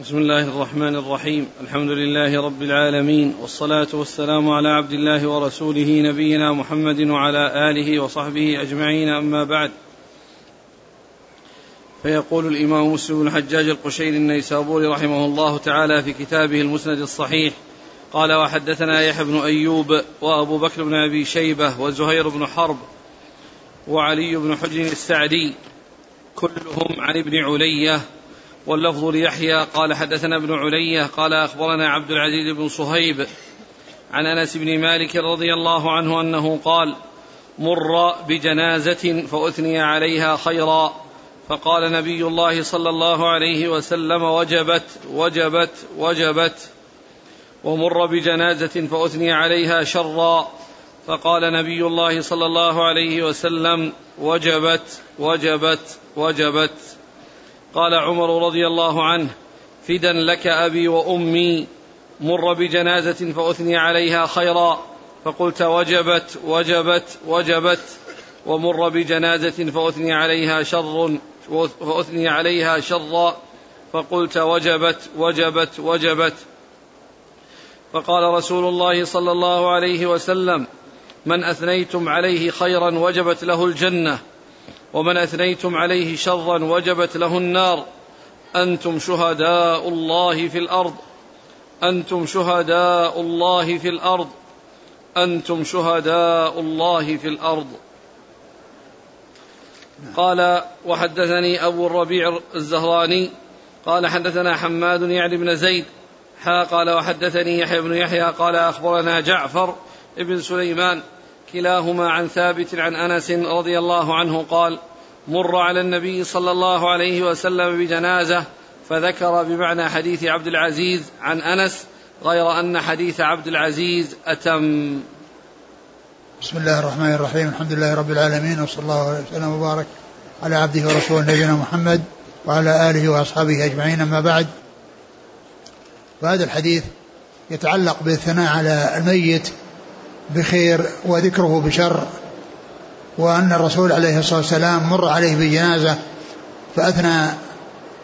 بسم الله الرحمن الرحيم. الحمد لله رب العالمين والصلاة والسلام على عبد الله ورسوله نبينا محمد وعلى آله وصحبه أجمعين. أما بعد فيقول الإمام مسلم بن الحجاج القشيري النيسابوري رحمه الله تعالى في كتابه المسند الصحيح قال وحدثنا يحيى بن أيوب وأبو بكر بن أبي شيبة وزهير بن حرب وعلي بن حجر السعدي كلهم عن ابن علية واللفظ ليحيى قال حدثنا ابن علية قال أخبرنا عبد العزيز بن صهيب عن أنس بن مالك رضي الله عنه أنه قال مر بجنازة فأثني عليها خيرا. فقال نبي الله صلى الله عليه وسلم وجبت وجبت وجبت. ومر بجنازة فأثني عليها شرا. فقال نبي الله صلى الله عليه وسلم وجبت وجبت وجبت. قال عمر رضي الله عنه فدا لك أبي وأمي مر بجنازة فأثني عليها خيرا. فقلت وجبت وجبت وجبت ومر بجنازة فأثني عليها شر فأثني عليها شرا فقلت وجبت وجبت وجبت. فقال رسول الله صلى الله عليه وسلم من أثنيتم عليه خيرا وجبت له الجنة. ومن أثنيتم عليه شرا وجبت له النار. أنتم شهداء الله في الأرض. أنتم شهداء الله في الأرض. أنتم شهداء الله في الأرض. قال وحدثني أبو الربيع الزهراني قال حدثنا حماد يعني بن زيد. قال وحدثني يحيى بن يحيى قال أخبرنا جعفر بن سليمان. كلاهما عن ثابت عن أنس رضي الله عنه قال مر على النبي صلى الله عليه وسلم بجنازة فذكر بمعنى حديث عبد العزيز عن أنس غير أن حديث عبد العزيز أتم. بسم الله الرحمن الرحيم الحمد لله رب العالمين وصلى الله وسلم وبارك على عبده ورسوله نبينا محمد وعلى آله وأصحابه أجمعين أما بعد فهذا الحديث يتعلق بالثناء على الميت بخير وذكره بشر وأن الرسول عليه الصلاة والسلام مر عليه بجنازة فأثنى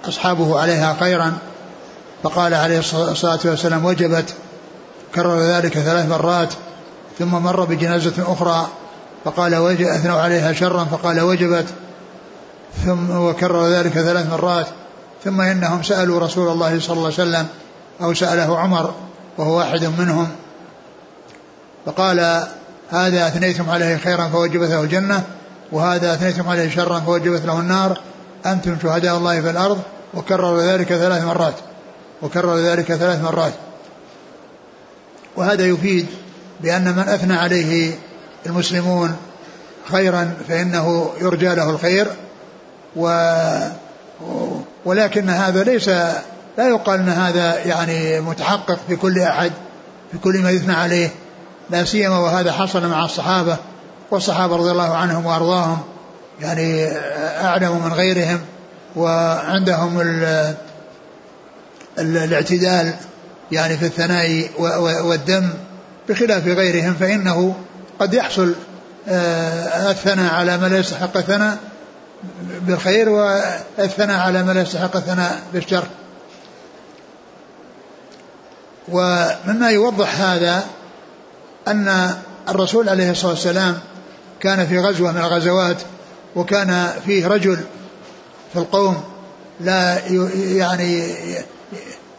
أصحابه عليها خيرا فقال عليه الصلاة والسلام وجبت كرر ذلك ثلاث مرات ثم مر بجنازة أخرى فقال أثنوا عليها شرا فقال وجبت ثم وكرر ذلك ثلاث مرات ثم إنهم سألوا رسول الله صلى الله عليه وسلم أو سأله عمر وهو واحد منهم فقال هذا أثنيتم عليه خيرا فوجبت له الجنة وهذا أثنيتم عليه شرا فوجبت له النار. أنتم شهداء الله في الأرض وكرر ذلك ثلاث مرات وكرر ذلك ثلاث مرات. وهذا يفيد بأن من أثنى عليه المسلمون خيرا فإنه يرجى له الخير. و ولكن هذا ليس لا يقال أن هذا يعني متحقق في كل أحد في كل ما يثنى عليه. لا سيما وهذا حصل مع الصحابة والصحابة رضي الله عنهم وأرضاهم يعني أعلم من غيرهم وعندهم ال ال الاعتدال يعني في الثناء والدم بخلاف غيرهم فإنه قد يحصل آه، الثناء على ما لا يستحق الثناء بالخير والثناء على ما لا يستحق الثناء بالشر. ومما يوضح هذا أن الرسول عليه الصلاة والسلام كان في غزوة من الغزوات وكان فيه رجل في القوم لا يعني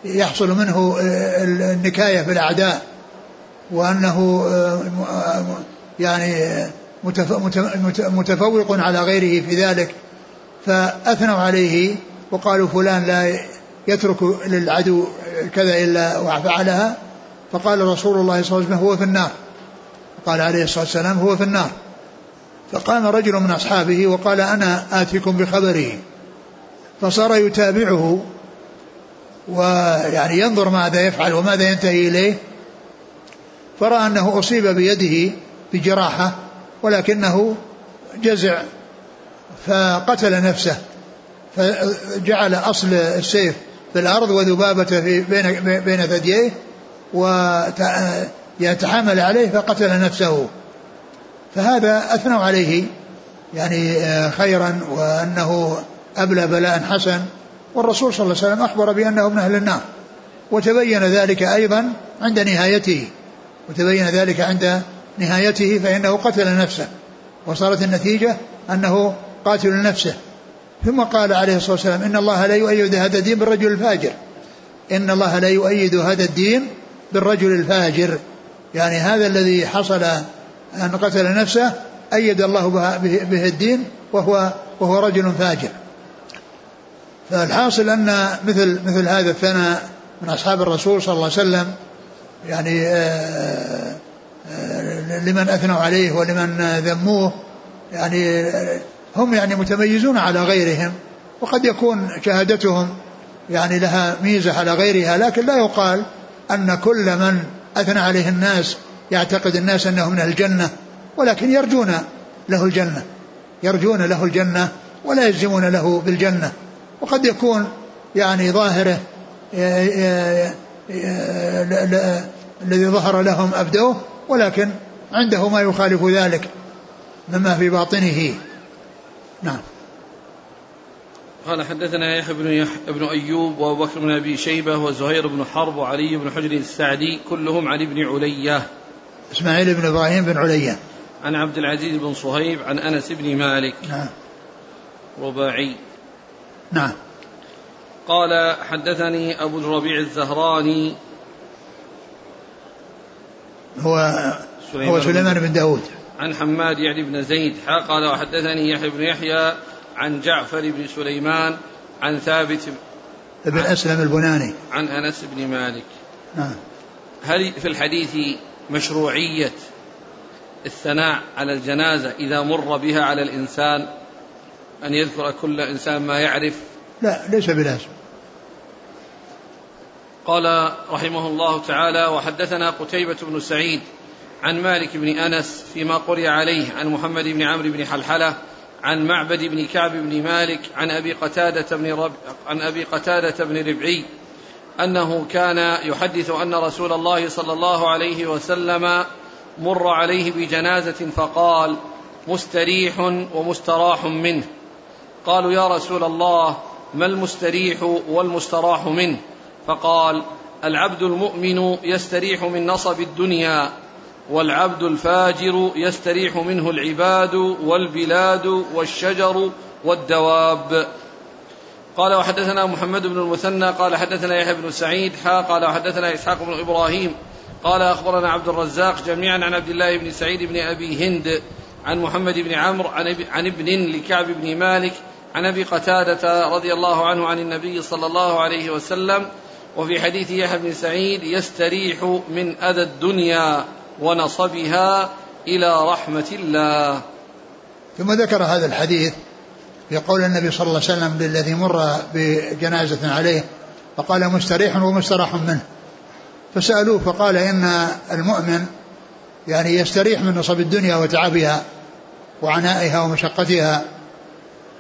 يحصل منه النكاية في الأعداء وأنه يعني متفوق على غيره في ذلك. فأثنوا عليه وقالوا فلان لا يترك للعدو كذا إلا وفعلها. فقال رسول الله صلى الله عليه وسلم هو في النار. قال عليه الصلاة والسلام هو في النار. فقام رجل من أصحابه وقال أنا آتيكم بخبره فصار يتابعه ويعني ينظر ماذا يفعل وماذا ينتهي إليه. فرأى أنه أصيب بيده بجراحة ولكنه جزع فقتل نفسه. فجعل أصل السيف في الأرض وذبابة في بين بين ثدييه. ويتحامل عليه فقتل نفسه. فهذا أثنوا عليه يعني آه، خيرا وأنه أبلى بلاء حسن. والرسول صلى الله عليه وسلم أخبر بأنه من أهل النار. وتبين ذلك أيضا عند نهايته. وتبين ذلك عند نهايته فإنه قتل نفسه. وصارت النتيجة أنه قاتل نفسه. ثم قال عليه الصلاة والسلام إن الله لا يؤيد هذا الدين بالرجل الفاجر. إن الله لا يؤيد هذا الدين بالرجل الفاجر. يعني هذا الذي حصل أن قتل نفسه أيد الله به الدين وهو وهو رجل فاجر. فالحاصل أن مثل مثل هذا الثناء من أصحاب الرسول صلى الله عليه وسلم يعني آه، آه، لمن أثنوا عليه ولمن ذموه يعني هم يعني متميزون على غيرهم وقد يكون شهادتهم يعني لها ميزة على غيرها لكن لا يقال أن كل من أثنى عليه الناس يعتقد الناس أنه من الجنة ولكن يرجون له الجنة يرجون له الجنة ولا يجزمون له بالجنة. وقد يكون يعني ظاهره الذي ظهر لهم أبدوه ولكن عنده ما يخالف ذلك مما في باطنه. نعم. قال حدثنا يحيى بن يح... بن أيوب وأبو بكر بن أبي شيبة وزهير بن حرب وعلي بن حجر السعدي كلهم عن ابن علية. إسماعيل بن إبراهيم بن علية. عن عبد العزيز بن صهيب عن أنس بن مالك. نعم. رباعي. نعم. قال حدثني أبو الربيع الزهراني. هو سليمان هو سليمان بن داود. عن حماد يعني بن زيد. قال وحدثني يحيى بن يحيى عن جعفر بن سليمان عن ثابت بن أسلم البناني. عن أنس بن مالك. نعم هل في الحديث مشروعية الثناء على الجنازة إذا مر بها على الإنسان أن يذكر كل إنسان ما يعرف. لا ليس بلازم. قال رحمه الله تعالى وحدثنا قتيبة بن سعيد عن مالك بن أنس فيما قرئ عليه عن محمد بن عمرو بن حلحلة عن معبد بن كعب بن مالك عن أبي قتادة بن رب عن أبي قتادة بن ربعي أنه كان يحدث أن رسول الله صلى الله عليه وسلم مر عليه بجنازة فقال مستريح ومستراح منه. قالوا يا رسول الله ما المستريح والمستراح منه؟ فقال العبد المؤمن يستريح من نصب الدنيا والعبد الفاجر يستريح منه العباد والبلاد والشجر والدواب. قال وحدثنا محمد بن المثنى قال حدثنا يحيى بن سعيد حا قال وحدثنا إسحاق بن إبراهيم قال أخبرنا عبد الرزاق جميعا عن عبد الله بن سعيد بن أبي هند عن محمد بن عمرو عن, ابن لكعب بن مالك عن أبي قتادة رضي الله عنه عن النبي صلى الله عليه وسلم وفي حديث يحيى بن سعيد يستريح من أذى الدنيا. ونصبها إلى رحمة الله. ثم ذكر هذا الحديث في قول النبي صلى الله عليه وسلم للذي مر بجنازة عليه فقال مستريح ومستراح منه. فسألوه فقال إن المؤمن يعني يستريح من نصب الدنيا وتعبها وعنائها ومشقتها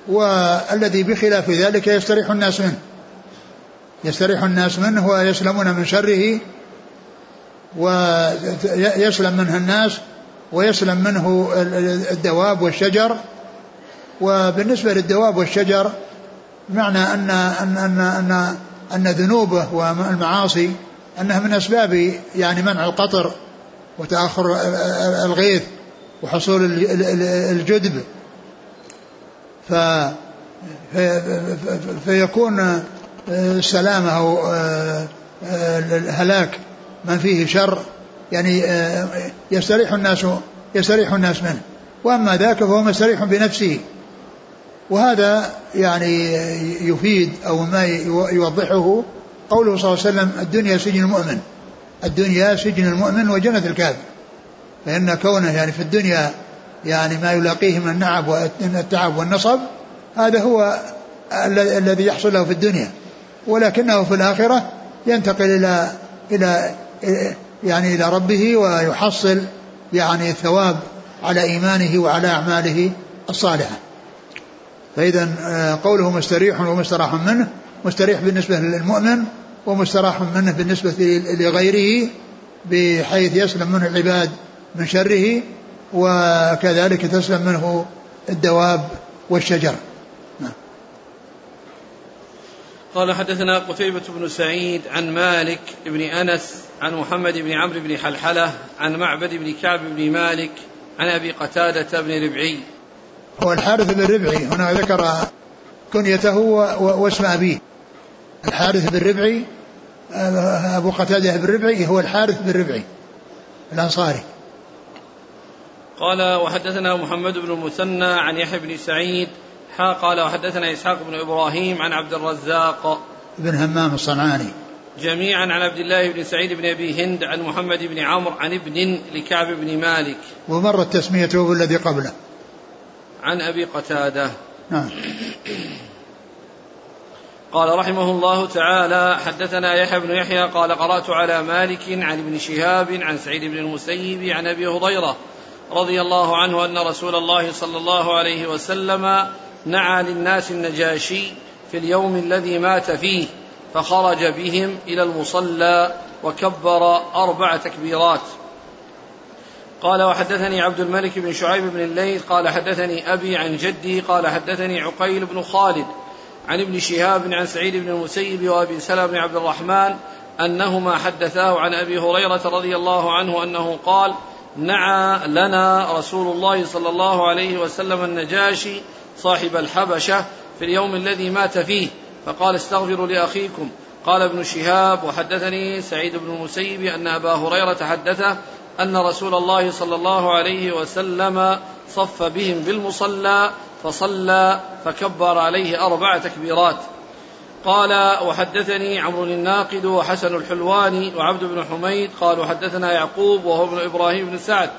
والذي بخلاف ذلك يستريح الناس منه. يستريح الناس منه ويسلمون من شره ويسلم منها الناس ويسلم منه الدواب والشجر. وبالنسبة للدواب والشجر معنى أن أن أن أن, أن ذنوبه والمعاصي أنها من أسباب يعني منع القطر وتأخر الغيث وحصول الجدب. ف فيكون السلامة أو الهلاك من فيه شر يعني آه، يستريح الناس يستريح الناس منه. وأما ذاك فهو مستريح بنفسه. وهذا يعني يفيد أو ما يوضحه قوله صلى الله عليه وسلم الدنيا سجن المؤمن. الدنيا سجن المؤمن وجنة الكافر. فإن كونه يعني في الدنيا يعني ما يلاقيه من النعب والتعب والنصب هذا هو الذي يحصل له في الدنيا. ولكنه في الآخرة ينتقل إلى إلى يعني إلى ربه ويحصل يعني الثواب على إيمانه وعلى أعماله الصالحة. فإذا آه، قوله مستريح ومستراح منه مستريح بالنسبة للمؤمن ومستراح منه بالنسبة لغيره بحيث يسلم منه العباد من شره وكذلك تسلم منه الدواب والشجر. قال حدثنا قتيبة بن سعيد عن مالك بن أنس عن محمد بن عمرو بن حلحلة عن معبد بن كعب بن مالك عن أبي قتادة بن ربعي. هو الحارث بن ربعي هنا ذكر كنيته واسم أبيه. الحارث بن ربعي أبو قتادة بن ربعي هو الحارث بن ربعي الأنصاري. قال وحدثنا محمد بن المثنى عن يحيى بن سعيد حا قال وحدثنا إسحاق بن إبراهيم عن عبد الرزاق بن همام الصنعاني. جميعا عن عبد الله بن سعيد بن أبي هند عن محمد بن عمرو عن ابن لكعب بن مالك. ومرت تسميته بالذي قبله. عن أبي قتادة. نعم. قال رحمه الله تعالى حدثنا يحيى بن يحيى قال قرأت على مالك عن ابن شهاب عن سعيد بن المسيب عن أبي هريرة رضي الله عنه أن رسول الله صلى الله عليه وسلم نعى للناس النجاشي في اليوم الذي مات فيه فخرج بهم إلى المصلى وكبر أربع تكبيرات. قال وحدثني عبد الملك بن شعيب بن الليث قال حدثني أبي عن جدي قال حدثني عقيل بن خالد عن ابن شهاب عن سعيد بن المسيب وأبي سلمة بن عبد الرحمن أنهما حدثاه عن أبي هريرة رضي الله عنه أنه قال نعى لنا رسول الله صلى الله عليه وسلم النجاشي صاحب الحبشة في اليوم الذي مات فيه فقال استغفروا لأخيكم. قال ابن شهاب وحدثني سعيد بن المسيب أن أبا هريرة حدثه أن رسول الله صلى الله عليه وسلم صف بهم بالمصلى فصلى فكبر عليه أربع تكبيرات. قال وحدثني عمرو الناقد وحسن الحلواني وعبد بن حميد. قالوا حدثنا يعقوب وهو ابن إبراهيم بن سعد.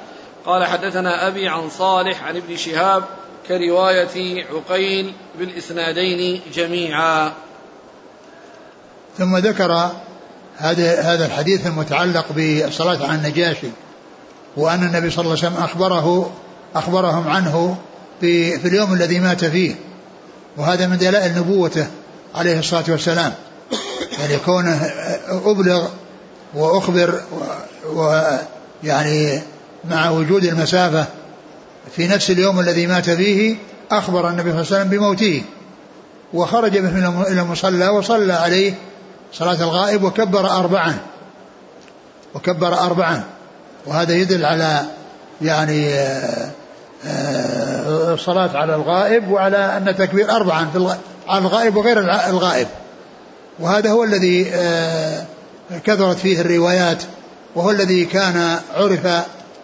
قال حدثنا أبي عن صالح عن ابن شهاب كرواية عقيل بالإسنادين جميعا. ثم ذكر هذا هذا الحديث المتعلق بالصلاة على النجاشي وأن النبي صلى الله عليه وسلم أخبره أخبرهم عنه في, في اليوم الذي مات فيه وهذا من دلائل نبوته عليه الصلاة والسلام. يعني كونه أبلغ وأخبر ويعني مع وجود المسافة في نفس اليوم الذي مات فيه أخبر النبي صلى الله عليه وسلم بموته. وخرج به إلى المصلى وصلى عليه صلاة الغائب وكبر أربعا. وكبر أربعا. وهذا يدل على يعني الصلاة على الغائب وعلى أن تكبير أربعا على الغائب وغير الغائب. وهذا هو الذي آه، كثرت فيه الروايات وهو الذي كان عرف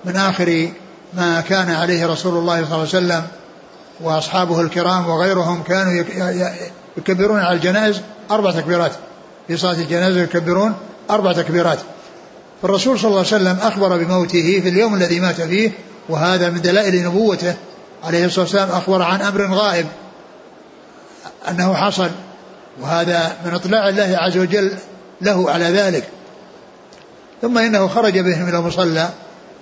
من آخر ما كان عليه رسول الله صلى الله عليه وسلم وأصحابه الكرام وغيرهم كانوا يكبرون على الجنائز أربع تكبيرات. في صلاة الجنازة يكبرون أربع تكبيرات. فالرسول صلى الله عليه وسلم أخبر بموته في اليوم الذي مات فيه وهذا من دلائل نبوته. عليه الصلاة والسلام أخبر عن أمر غائب أنه حصل وهذا من إطلاع الله عز وجل له على ذلك. ثم إنه خرج بهم إلى المصلى.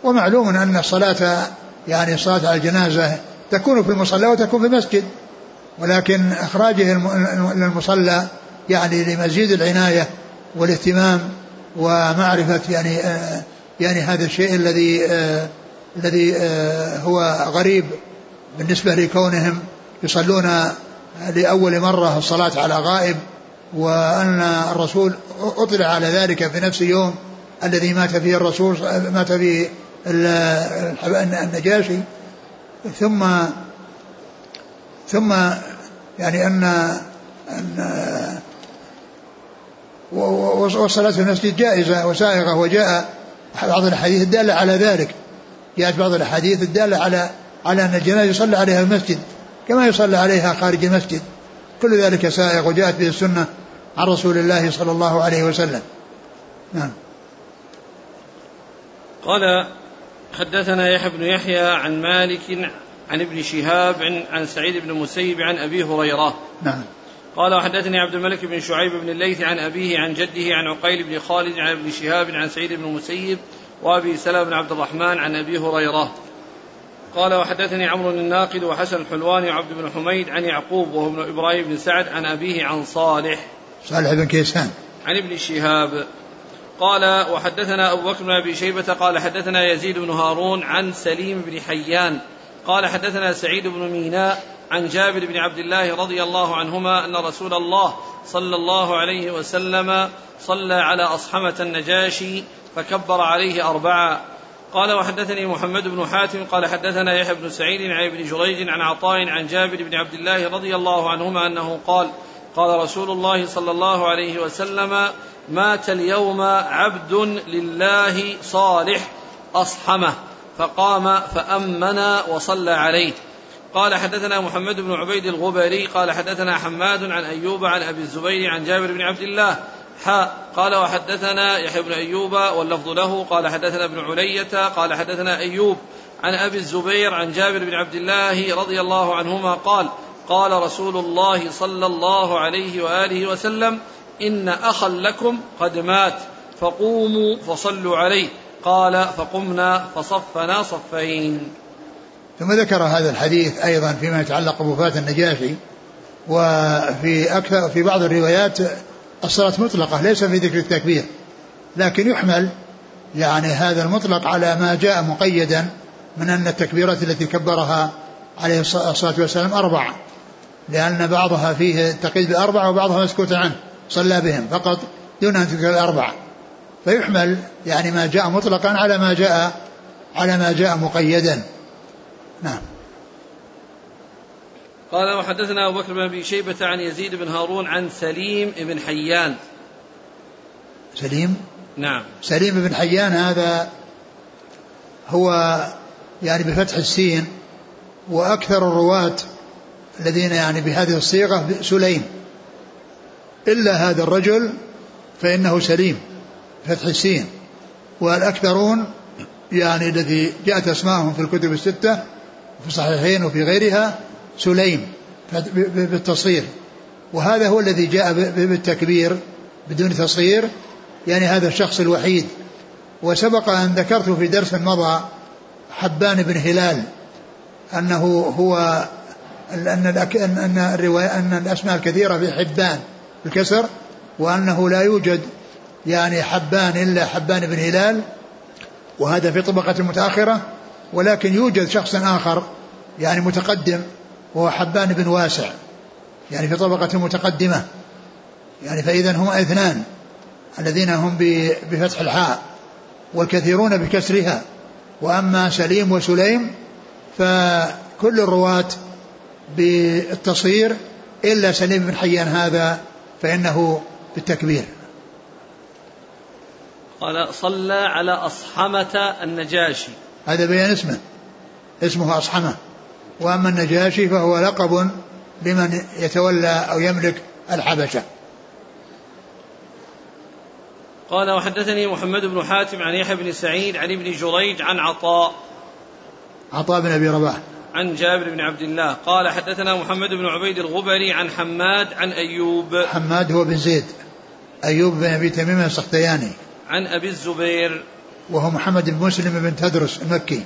ومعلوم أن الصلاة يعني الصلاة على الجنازة تكون في المصلى وتكون في المسجد ولكن إخراجه إلى المصلى يعني لمزيد العناية والاهتمام ومعرفة يعني آه يعني هذا الشيء الذي آه الذي آه هو غريب بالنسبة لكونهم يصلون لأول مرة الصلاة على غائب وأن الرسول أطلع على ذلك في نفس اليوم الذي مات فيه الرسول مات فيه النجاشي ثم ثم يعني أن أن والصلاة في المسجد جائزة وسائغة وجاء بعض الأحاديث الدالة على ذلك. جاءت بعض الأحاديث الدالة على على أن الجنازة يصلى عليها المسجد كما يصلى عليها خارج المسجد. كل ذلك سائغ وجاءت به السنة عن رسول الله صلى الله عليه وسلم. نعم. قال حدثنا يحيى بن يحيى عن مالك عن ابن شهاب عن, سعيد بن المسيب عن أبي هريرة. نعم. قال وحدثني عبد الملك بن شعيب بن الليث عن أبيه عن جده عن عقيل بن خالد عن ابن شهاب عن سعيد بن المسيب وأبي سلمة بن عبد الرحمن عن أبي هريرة. قال وحدثني عمرو الناقد وحسن الحلواني وعبد بن حميد عن يعقوب وهو ابن إبراهيم بن سعد عن أبيه عن صالح. صالح بن كيسان. عن ابن شهاب. قال وحدثنا أبو بكر بن أبي شيبة قال حدثنا يزيد بن هارون عن سليم بن حيان قال حدثنا سعيد بن ميناء عن جابر بن عبد الله رضي الله عنهما أن رسول الله صلى الله عليه وسلم صلى على أصحمة النجاشي فكبر عليه أربعا قال وحدثني محمد بن حاتم قال حدثنا يحيى بن سعيد عن ابن جريج عن عطاء عن جابر بن عبد الله رضي الله عنهما أنه قال قال رسول الله صلى الله عليه وسلم مات اليوم عبد لله صالح أصحمه فقام فأمن وصلى عليه. قال حدثنا محمد بن عبيد الغبري قال حدثنا حماد عن أيوب عن أبي الزبير عن جابر بن عبد الله. حاء قال وحدثنا يحيى بن أيوب واللفظ له. قال حدثنا ابن علية قال حدثنا أيوب عن أبي الزبير عن جابر بن عبد الله رضي الله عنهما قال قال رسول الله صلى الله عليه وآله وسلم إن أخا لكم قد مات فقوموا فصلوا عليه. قال فقمنا فصفنا صفين. ثم ذكر هذا الحديث أيضا فيما يتعلق بوفاة النجاشي وفي أكثر في بعض الروايات الصلاة مطلقة ليس في ذكر التكبير لكن يحمل يعني هذا المطلق على ما جاء مقيدا من أن التكبيرات التي كبرها عليه الصلاة والسلام أربعة لأن بعضها فيه التقييد بأربعة وبعضها مسكوت عنه. صلى بهم فقط دون أن تذكر الأربعة. فيحمل يعني ما جاء مطلقا على ما جاء على ما جاء مقيدا. نعم. قال وحدثنا أبو بكر بن أبي شيبة عن يزيد بن هارون عن سليم بن حيان. سليم؟ نعم. سليم بن حيان هذا هو يعني بفتح السين وأكثر الرواة الذين يعني بهذه الصيغة سليم. إلا هذا الرجل فإنه سليم فتح السين. والأكثرون يعني الذي جاءت أسماءهم في الكتب الستة في الصحيحين وفي غيرها سليم بالتصغير. وهذا هو الذي جاء بالتكبير بدون تصغير. يعني هذا الشخص الوحيد. وسبق أن ذكرت في درس مضى حبان بن هلال أنه هو أن أن الرواية أن الأسماء الكثيرة في حبان. الكسر وأنه لا يوجد يعني حبان إلا حبان بن هلال وهذا في طبقة متأخرة ولكن يوجد شخص آخر يعني متقدم وهو حبان بن واسع يعني في طبقة متقدمة يعني فإذا هم اثنان الذين هم بفتح الحاء والكثيرون بكسرها وأما سليم وسليم فكل الرواة بالتصغير إلا سليم بن حيان هذا فإنه بالتكبير. قال صلى على أصحمة النجاشي. هذا بيان اسمه اسمه أصحمة. وأما النجاشي فهو لقب لمن يتولى أو يملك الحبشة. قال وحدثني محمد بن حاتم عن يحيى بن سعيد عن ابن جريج عن عطاء. عطاء بن أبي رباح. عن جابر بن عبد الله قال حدثنا محمد بن عبيد الغبري عن حماد عن أيوب. حماد هو بن زيد. أيوب بن أبي تميم السختياني. عن أبي الزبير. وهو محمد بن مسلم بن تدرس المكي.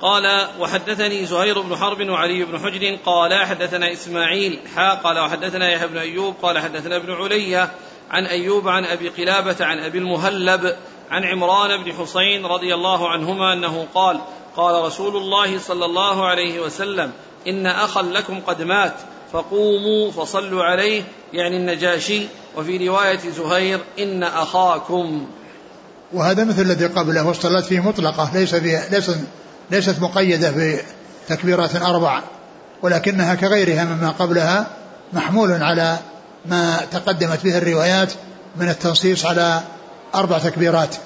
قال وحدثني زهير بن حرب وعلي بن حجر قال حدثنا إسماعيل حا قال وحدثنا يحيى بن أيوب قال حدثنا ابن علية عن أيوب عن أبي قلابة عن أبي المهلب عن عمران بن حسين رضي الله عنهما أنه قال قال رسول الله صلى الله عليه وسلم إن أخا لكم قد مات فقوموا فصلوا عليه يعني النجاشي. وفي رواية زهير إن أخاكم. وهذا مثل الذي قبله والصلاة فيه مطلقة ليس فيها ليست ليست مقيدة بتكبيرات أربع ولكنها كغيرها مما قبلها محمول على ما تقدمت به الروايات من التنصيص على أربع تكبيرات.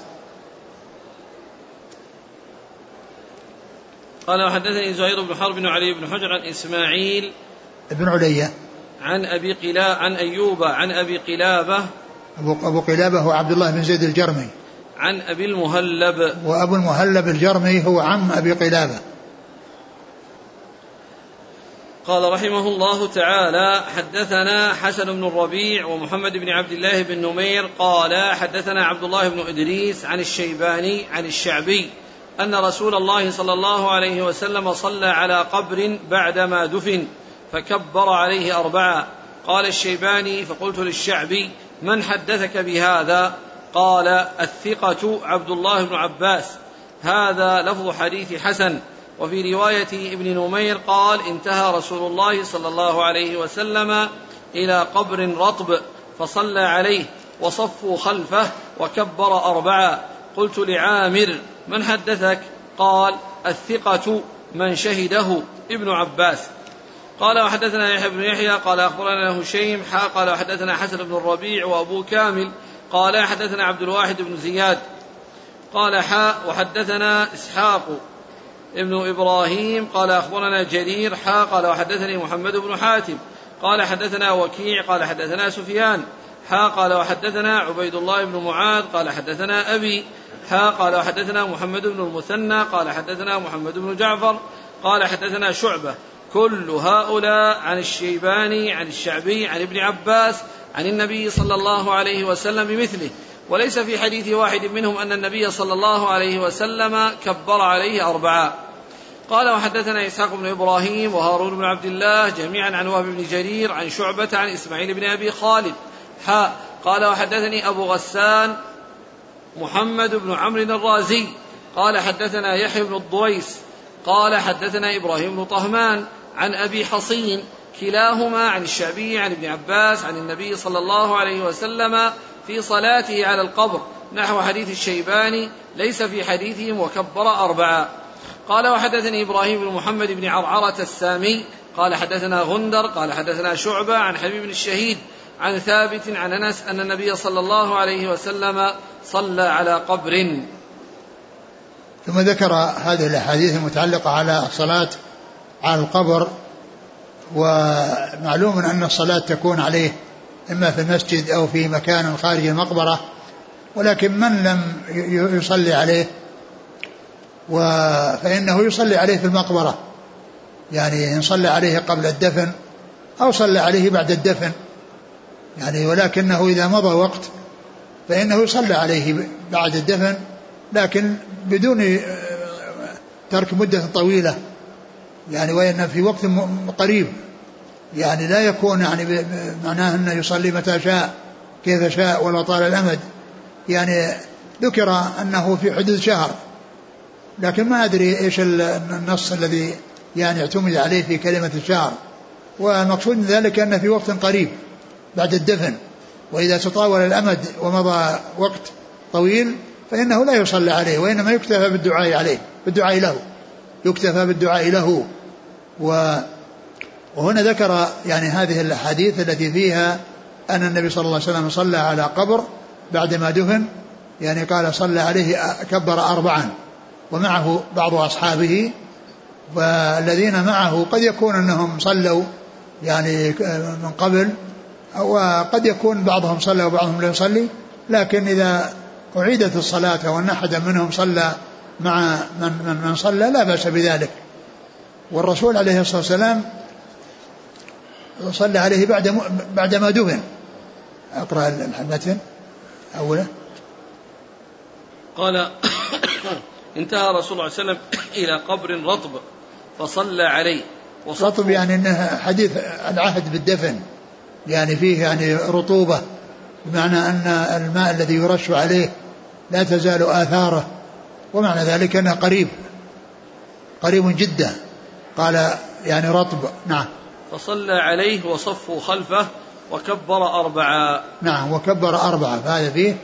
قال وحدثني زهير بن حرب وعلي بن حجر عن إسماعيل ابن علية عن أبي قلا عن أيوب عن أبي قلابة. أبو, أبو قلابة هو عبد الله بن زيد الجرمي. عن أبي المهلب. وأبو المهلب الجرمي هو عم أبي قلابة. قال رحمه الله تعالى حدثنا حسن بن الربيع ومحمد بن عبد الله بن نمير. قال حدثنا عبد الله بن إدريس عن الشيباني عن الشعبي. أن رسول الله صلى الله عليه وسلم صلى على قبر بعدما دفن فكبر عليه أربعة. قال الشيباني فقلت للشعبي من حدثك بهذا؟ قال الثقة عبد الله بن عباس. هذا لفظ حديث حسن. وفي رواية ابن نمير قال انتهى رسول الله صلى الله عليه وسلم إلى قبر رطب فصلى عليه وصفوا خلفه وكبر أربعا قلت لعامر من حدثك؟ قال الثقة من شهده ابن عباس. قال وحدثنا يحيى بن يحيى قال أخبرنا هشيم حا قال وحدثنا حسن بن الربيع وأبو كامل قال حدثنا عبد الواحد بن زياد. قال حاء وحدثنا إسحاق ابن إبراهيم قال أخبرنا جرير حا قال وحدثني محمد بن حاتم. قال حدثنا وكيع قال حدثنا سفيان. حا قال وحدثنا عبيد الله بن معاذ قال حدثنا أبي حا قال وحدثنا محمد بن المثنى قال حدثنا محمد بن جعفر قال حدثنا شعبة. كل هؤلاء عن الشيباني عن الشعبي عن ابن عباس عن النبي صلى الله عليه وسلم بمثله. وليس في حديث واحد منهم أن النبي صلى الله عليه وسلم كبر عليه أربعا قال وحدثنا إسحاق بن إبراهيم وهارون بن عبد الله جميعا عن وهب بن جرير عن شعبة عن إسماعيل بن أبي خالد. حاء قال وحدثني أبو غسان محمد بن عمرو الرازي قال حدثنا يحيى بن الضويس قال حدثنا إبراهيم بن طهمان عن أبي حصين كلاهما عن الشعبي عن ابن عباس عن النبي صلى الله عليه وسلم في صلاته على القبر نحو حديث الشيباني ليس في حديثهم وكبر أربعة. قال وحدثني إبراهيم بن محمد بن عرعرة السامي قال حدثنا غندر قال حدثنا شعبة عن حبيب الشهيد عن ثابت عن أنس أن النبي صلى الله عليه وسلم صلى على قبر. ثم ذكر هذه الأحاديث المتعلقة على الصلاة على القبر ومعلوم أن الصلاة تكون عليه إما في المسجد أو في مكان خارج المقبرة ولكن من لم يصلي عليه؟ فإنه يصلي عليه في المقبرة يعني إن صلى عليه قبل الدفن أو صلى عليه بعد الدفن. يعني ولكنه إذا مضى وقت فإنه يصلى عليه بعد الدفن لكن بدون ترك مدة طويلة يعني وإن في وقت قريب يعني لا يكون يعني معناه أنه يصلي متى شاء كيف شاء ولا طال الأمد. يعني ذكر أنه في حدود شهر لكن ما أدري إيش النص الذي يعني اعتمد عليه في كلمة الشهر. والمقصود من ذلك أنه في وقت قريب. بعد الدفن وإذا تطاول الأمد ومضى وقت طويل فإنه لا يصلى عليه وإنما يكتفى بالدعاء عليه بالدعاء له يكتفى بالدعاء له. و وهنا ذكر يعني هذه الأحاديث التي فيها أن النبي صلى الله عليه وسلم صلى على قبر بعدما دفن يعني قال صلى عليه كبر أربعا ومعه بعض أصحابه والذين معه قد يكون أنهم صلوا يعني من قبل وقد يكون بعضهم صلى وبعضهم لا يصلي لكن إذا أعيدت الصلاة أو أن أحدا منهم صلى مع من, من, من صلى لا بأس بذلك. والرسول عليه الصلاة والسلام صلى عليه بعد بعدما دفن. أقرأ المتن اوله قال انتهى رسول الله صلى الله عليه وسلم إلى قبر رطب فصلى عليه. رطب يعني انه حديث العهد بالدفن. يعني فيه يعني رطوبة بمعنى أن الماء الذي يرش عليه لا تزال آثاره ومعنى ذلك أنه قريب قريب جدا. قال يعني رطب نعم. فصلى عليه وصفوا خلفه وكبر أربعة نعم وكبر أربعة. فهذا فيه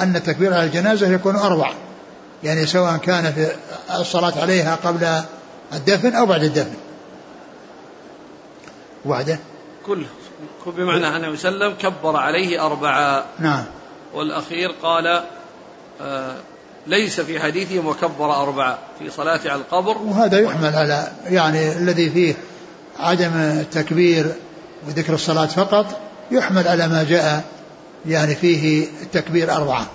أن التكبير على الجنازة يكون أربعة يعني سواء كان في الصلاة عليها قبل الدفن أو بعد الدفن. وعده كله. بمعنى أنه وسلم كبر عليه أربعة. نعم. والأخير قال آه ليس في حديثهم وكبر أربعة في صلاة على القبر. وهذا يحمل على يعني الذي فيه عدم التكبير وذكر الصلاة فقط يحمل على ما جاء يعني فيه التكبير أربعة.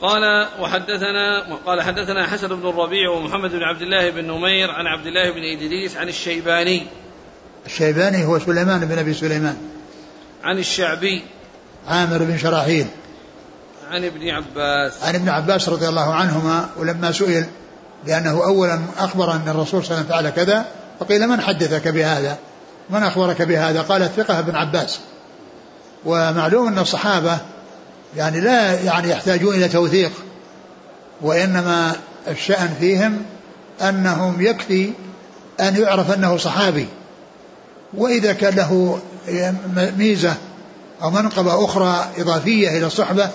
قال وحدثنا قال حدثنا حسن بن الربيع ومحمد بن عبد الله بن نمير عن عبد الله بن إدريس عن الشيباني. الشيباني هو سليمان بن أبي سليمان. عن الشعبي. عامر بن شراحيل. عن ابن عباس. عن ابن عباس رضي الله عنهما ولما سئل لأنه أولا أخبر أن الرسول صلى الله عليه وسلم فعل كذا فقيل من حدثك بهذا؟ من أخبرك بهذا؟ قال الثقة ابن عباس. ومعلوم أن الصحابة يعني لا يعني يحتاجون إلى توثيق وإنما الشأن فيهم أنهم يكفي أن يعرف أنه صحابي. وإذا كان له ميزة أو منقبة أخرى إضافية إلى الصحبة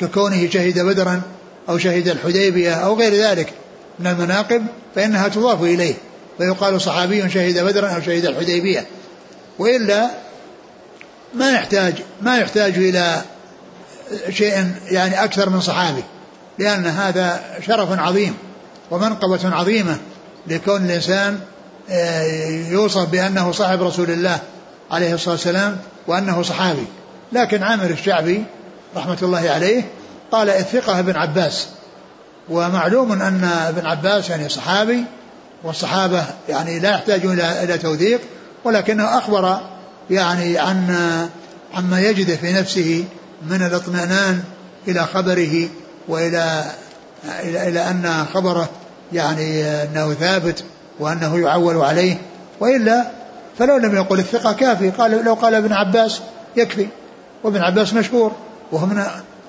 ككونه شهد بدرا أو شهد الحديبية أو غير ذلك من المناقب فإنها تضاف إليه فيقال صحابي شهد بدرا أو شهد الحديبية. وإلا ما يحتاج ما يحتاج إلى شيء يعني أكثر من صحابي لأن هذا شرف عظيم ومنقبة عظيمة لكون الإنسان يوصف بأنه صاحب رسول الله عليه الصلاة والسلام وأنه صحابي. لكن عامر الشعبي رحمة الله عليه قال الثقة ابن عباس. ومعلوم أن ابن عباس يعني صحابي والصحابة يعني لا يحتاجون إلى إلى توثيق ولكنه أخبر يعني عن عما يجد في نفسه من الاطمئنان إلى خبره وإلى إلى, إلى أن خبره يعني أنه ثابت. وأنه يعول عليه وإلا فلو لم يقل الثقة كافي. قال لو قال ابن عباس يكفي وابن عباس مشهور وهو من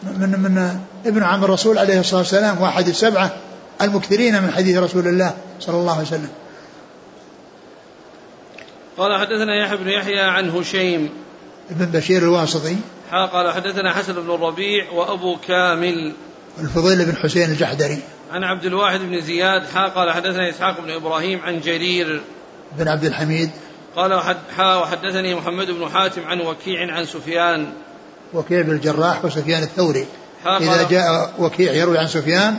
من من ابن عم الرسول عليه الصلاة والسلام واحد السبعة المكثرين من حديث رسول الله صلى الله عليه وسلم. قال حدثنا يحيى بن يحيى عن هشيم. ابن بشير الواسطي. قال حدثنا حسن بن الربيع وأبو كامل. الفضيل بن حسين الجحدري. عن عبد الواحد بن زياد حا قال حدثنا إسحاق بن إبراهيم عن جرير. بن عبد الحميد. قال حا وحدثني محمد بن حاتم عن وكيع عن سفيان. وكيع بن الجراح وسفيان الثوري. إذا جاء وكيع يروي عن سفيان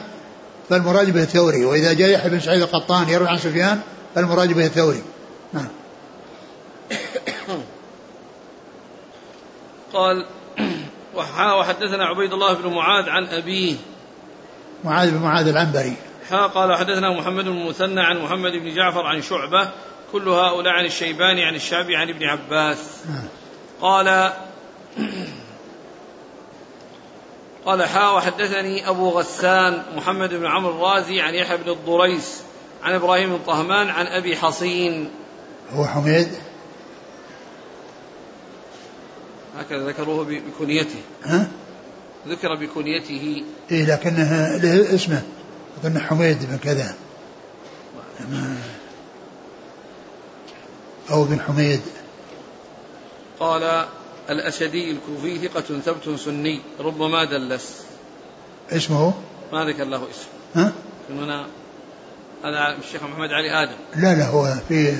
فالمراد به الثوري. وإذا جاء يحيى بن سعيد القطان يروي عن سفيان فالمراد به الثوري. نعم. قال وحدثنا عبيد الله بن معاذ عن أبيه. معاذ بن معاذ العنبري. حا قال حدثنا محمد بن المثنى عن محمد بن جعفر عن شعبة كل هؤلاء عن الشيباني عن الشعبي عن ابن عباس. نعم. قال قال حا وحدثني أبو غسان محمد بن عمرو الرازي عن يحيى بن الضريس عن إبراهيم بن طهمان عن أبي حصين. هو حميد؟ هكذا ذكروه بكنيته. ها؟ ذكر بكنيته. إيه لكنه له اسمه أظن حميد بن كذا. أو بن حميد. قال الأسدي الكوفي ثقة ثبت سني ربما دلس. اسمه؟ ما ذكر له اسم ها؟ هنا هذا الشيخ محمد علي آدم. لا لا هو في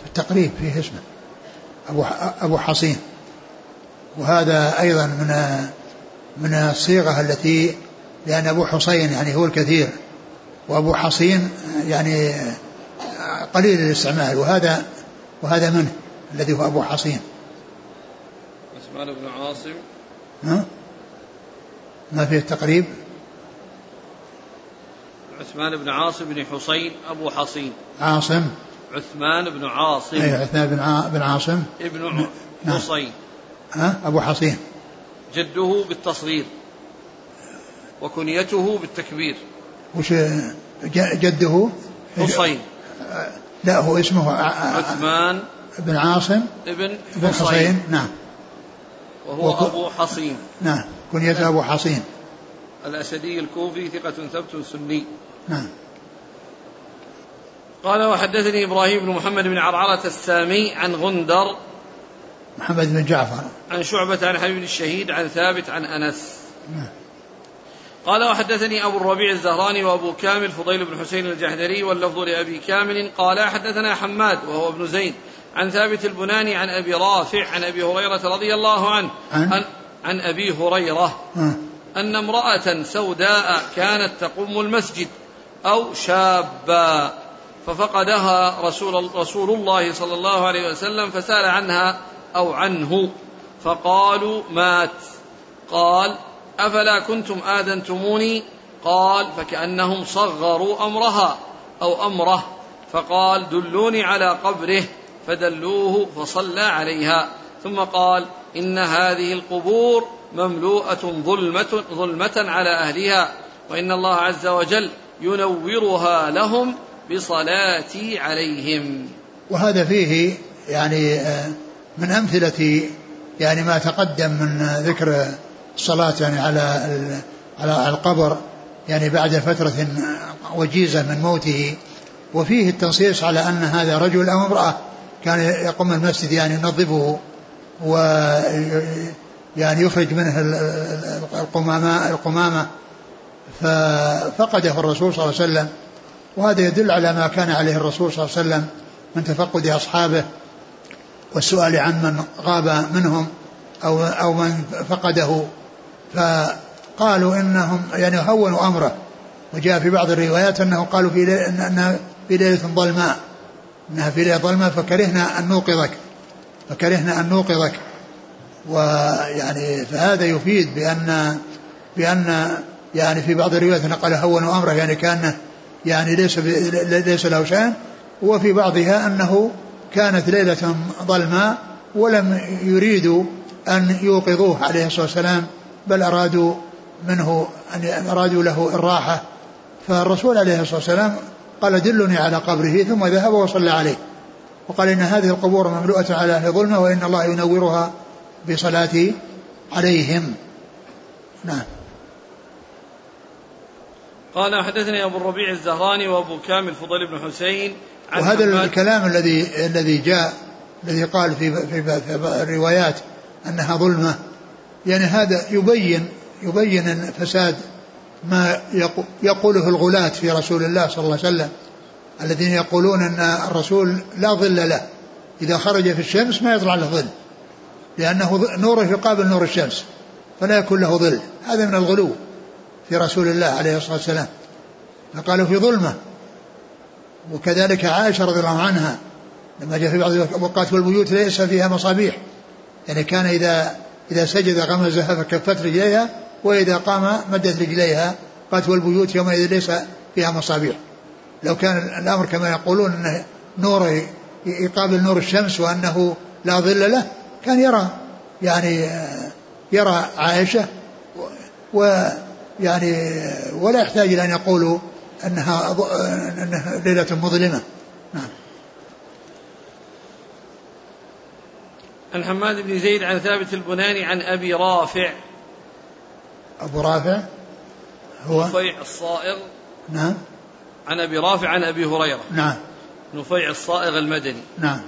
في التقريب فيه اسمه. أبو أبو حصين. وهذا أيضا من من الصيغة التي لأن أبو حصين يعني هو الكثير وأبو حصين يعني قليل الاستعمال وهذا وهذا منه الذي هو أبو حصين. عثمان بن عاصم. ها؟ ما فيه التقريب؟ عثمان بن عاصم بن حسين أبو حصين. عاصم. عثمان بن عاصم. أي عثمان بن بن عاصم. ابن نعم. حصين ها؟ أبو حصين. جده بالتصغير. وكنيته بالتكبير. وش جده؟ حصين. لا هو اسمه عثمان. بن عاصم. ابن بن حصين. نعم. وهو وك... أبو حصين. نعم. كنيته أبو حصين. الأسدي الكوفي ثقة ثبت سني. نعم. قال وحدثني إبراهيم بن محمد بن عرعرة السامي عن غندر محمد بن جعفر. عن شعبة عن حبيب الشهيد عن ثابت عن أنس. نعم. قال وحدثني أبو الربيع الزهراني وأبو كامل فضيل بن حسين الجحدري واللفظ لأبي كامل. قال حدثنا حماد وهو ابن زيد. عن ثابت البناني عن أبي رافع عن أبي هريرة رضي الله عنه. عن, عن أبي هريرة. أن امرأة سوداء كانت تقوم المسجد أو شابا ففقدها رسول, رسول الله صلى الله عليه وسلم فسأل عنها أو عنه فقالوا مات. قال أفلا كنتم آذنتموني؟ قال فكأنهم صغروا أمرها أو أمره. فقال دلوني على قبره فدلوه فصلى عليها. ثم قال إن هذه القبور مملوءة ظلمة, ظلمة على أهلها وإن الله عز وجل ينورها لهم بصلاتي عليهم. وهذا فيه يعني آه، من أمثلة يعني ما تقدم من ذكر الصلاة يعني على على القبر يعني بعد فترة وجيزة من موته. وفيه التنصيص على أن هذا رجل أو امرأة كان يقوم المسجد يعني ينظفه و يعني يخرج منه القمامة القمامة. ففقده الرسول صلى الله عليه وسلم. وهذا يدل على ما كان عليه الرسول صلى الله عليه وسلم من تفقد أصحابه. والسؤال عن من غاب منهم أو أو من فقده فقالوا إنهم يعني هونوا أمره. وجاء في بعض الروايات أنه قالوا في أنها في ليلة ظلماء. أنها في ليلة ظلماء فكرهنا أن نوقظك. فكرهنا أن نوقظك. ويعني فهذا يفيد بأن بأن يعني في بعض الروايات قال هونوا أمره يعني كأنه يعني ليس ليس له شأن. وفي بعضها أنه كانت ليلة ظلماء ولم يريدوا أن يوقظوه عليه الصلاة والسلام بل أرادوا منه أن أرادوا له الراحة. فالرسول عليه الصلاة والسلام قال دلني على قبره ثم ذهب وصلى عليه. وقال إن هذه القبور مملوءة على أهل ظلمة وإن الله ينورها بصلاة عليهم. نعم. قال حدثني أبو الربيع الزهراني وأبو كامل فضيل بن حسين وهذا الكلام الذي الذي جاء الذي قال في في, في الروايات أنها ظلمة يعني هذا يبين يبين فساد ما يقوله الغلاة في رسول الله صلى الله عليه وسلم الذين يقولون أن الرسول لا ظل له إذا خرج في الشمس ما يطلع له ظل لأنه نوره يقابل نور الشمس فلا يكون له ظل هذا من الغلو في رسول الله عليه الصلاة والسلام. فقالوا في ظلمة وكذلك عائشة رضي الله عنها لما جاء في بعض الأوقات والبيوت ليس فيها مصابيح يعني كان إذا إذا سجد غمزها فكفت رجليها وإذا قام مدت رجليها قالت والبيوت يومئذ ليس فيها مصابيح. لو كان الأمر كما يقولون أن نور يقابل نور الشمس وأنه لا ظل له كان يرى يعني يرى عائشة و يعني ولا يحتاج إلى أن يقولوا أنها أنها ليلة مظلمة. نعم. عن حماد بن زيد عن ثابت البناني عن أبي رافع. أبو رافع هو؟ نفيع الصائغ. نعم. عن أبي رافع عن أبي هريرة. نعم. نفيع الصائغ المدني. نعم.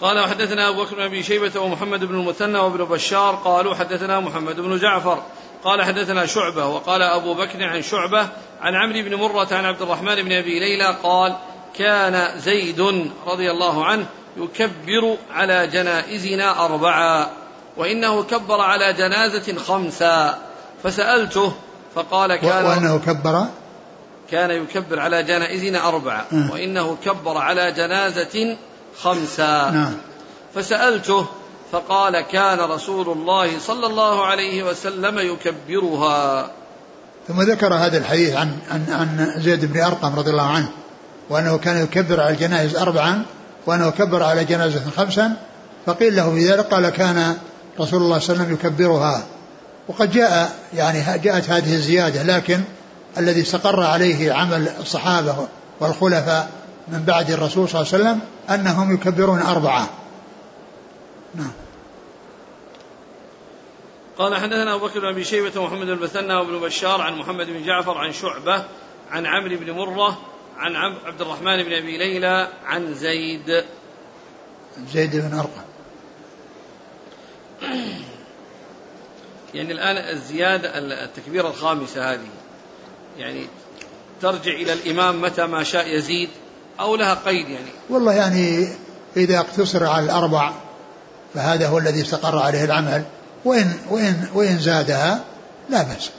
قال وحدثنا أبو بكر بن أبي شيبة ومحمد بن المثنى وابن بشار. قالوا حدثنا محمد بن جعفر. قال حدثنا شعبة وقال أبو بكر عن شعبة عن عمرو بن مرة عن عبد الرحمن بن أبي ليلى قال كان زيد رضي الله عنه يكبر على جنائزنا أربعا وإنه كبر على جنازة خمسا فسألته فقال كان وأنه كبر؟ كان يكبر على جنائزنا أربعة أه. وإنه كبر على جنازة خمسا نعم. فسألته فقال كان رسول الله صلى الله عليه وسلم يكبرها. ثم ذكر هذا الحديث عن عن عن زيد بن أرقم رضي الله عنه وأنه كان يكبر على الجنائز اربعا وأنه كبر على جنازة خمسا فقيل له في ذلك قال كان رسول الله صلى الله عليه وسلم يكبرها. وقد جاء يعني جاءت هذه الزيادة لكن الذي استقر عليه عمل الصحابة والخلفاء من بعد الرسول صلى الله عليه وسلم أنهم يكبرون اربعه نعم. قال حدثنا أبو بكر بن أبي شيبة ومحمد بن المثنى وابن بشار عن محمد بن جعفر عن شعبة عن عمرو بن مرة عن عبد الرحمن بن أبي ليلى عن زيد. زيد بن أرقم. يعني الآن الزيادة التكبيرة الخامسة هذه. يعني ترجع إلى الإمام متى ما شاء يزيد أو لها قيد يعني. والله يعني إذا اقتصر على الأربع فهذا هو الذي استقر عليه العمل. وإن, وإن, وإن زادها لا بأس.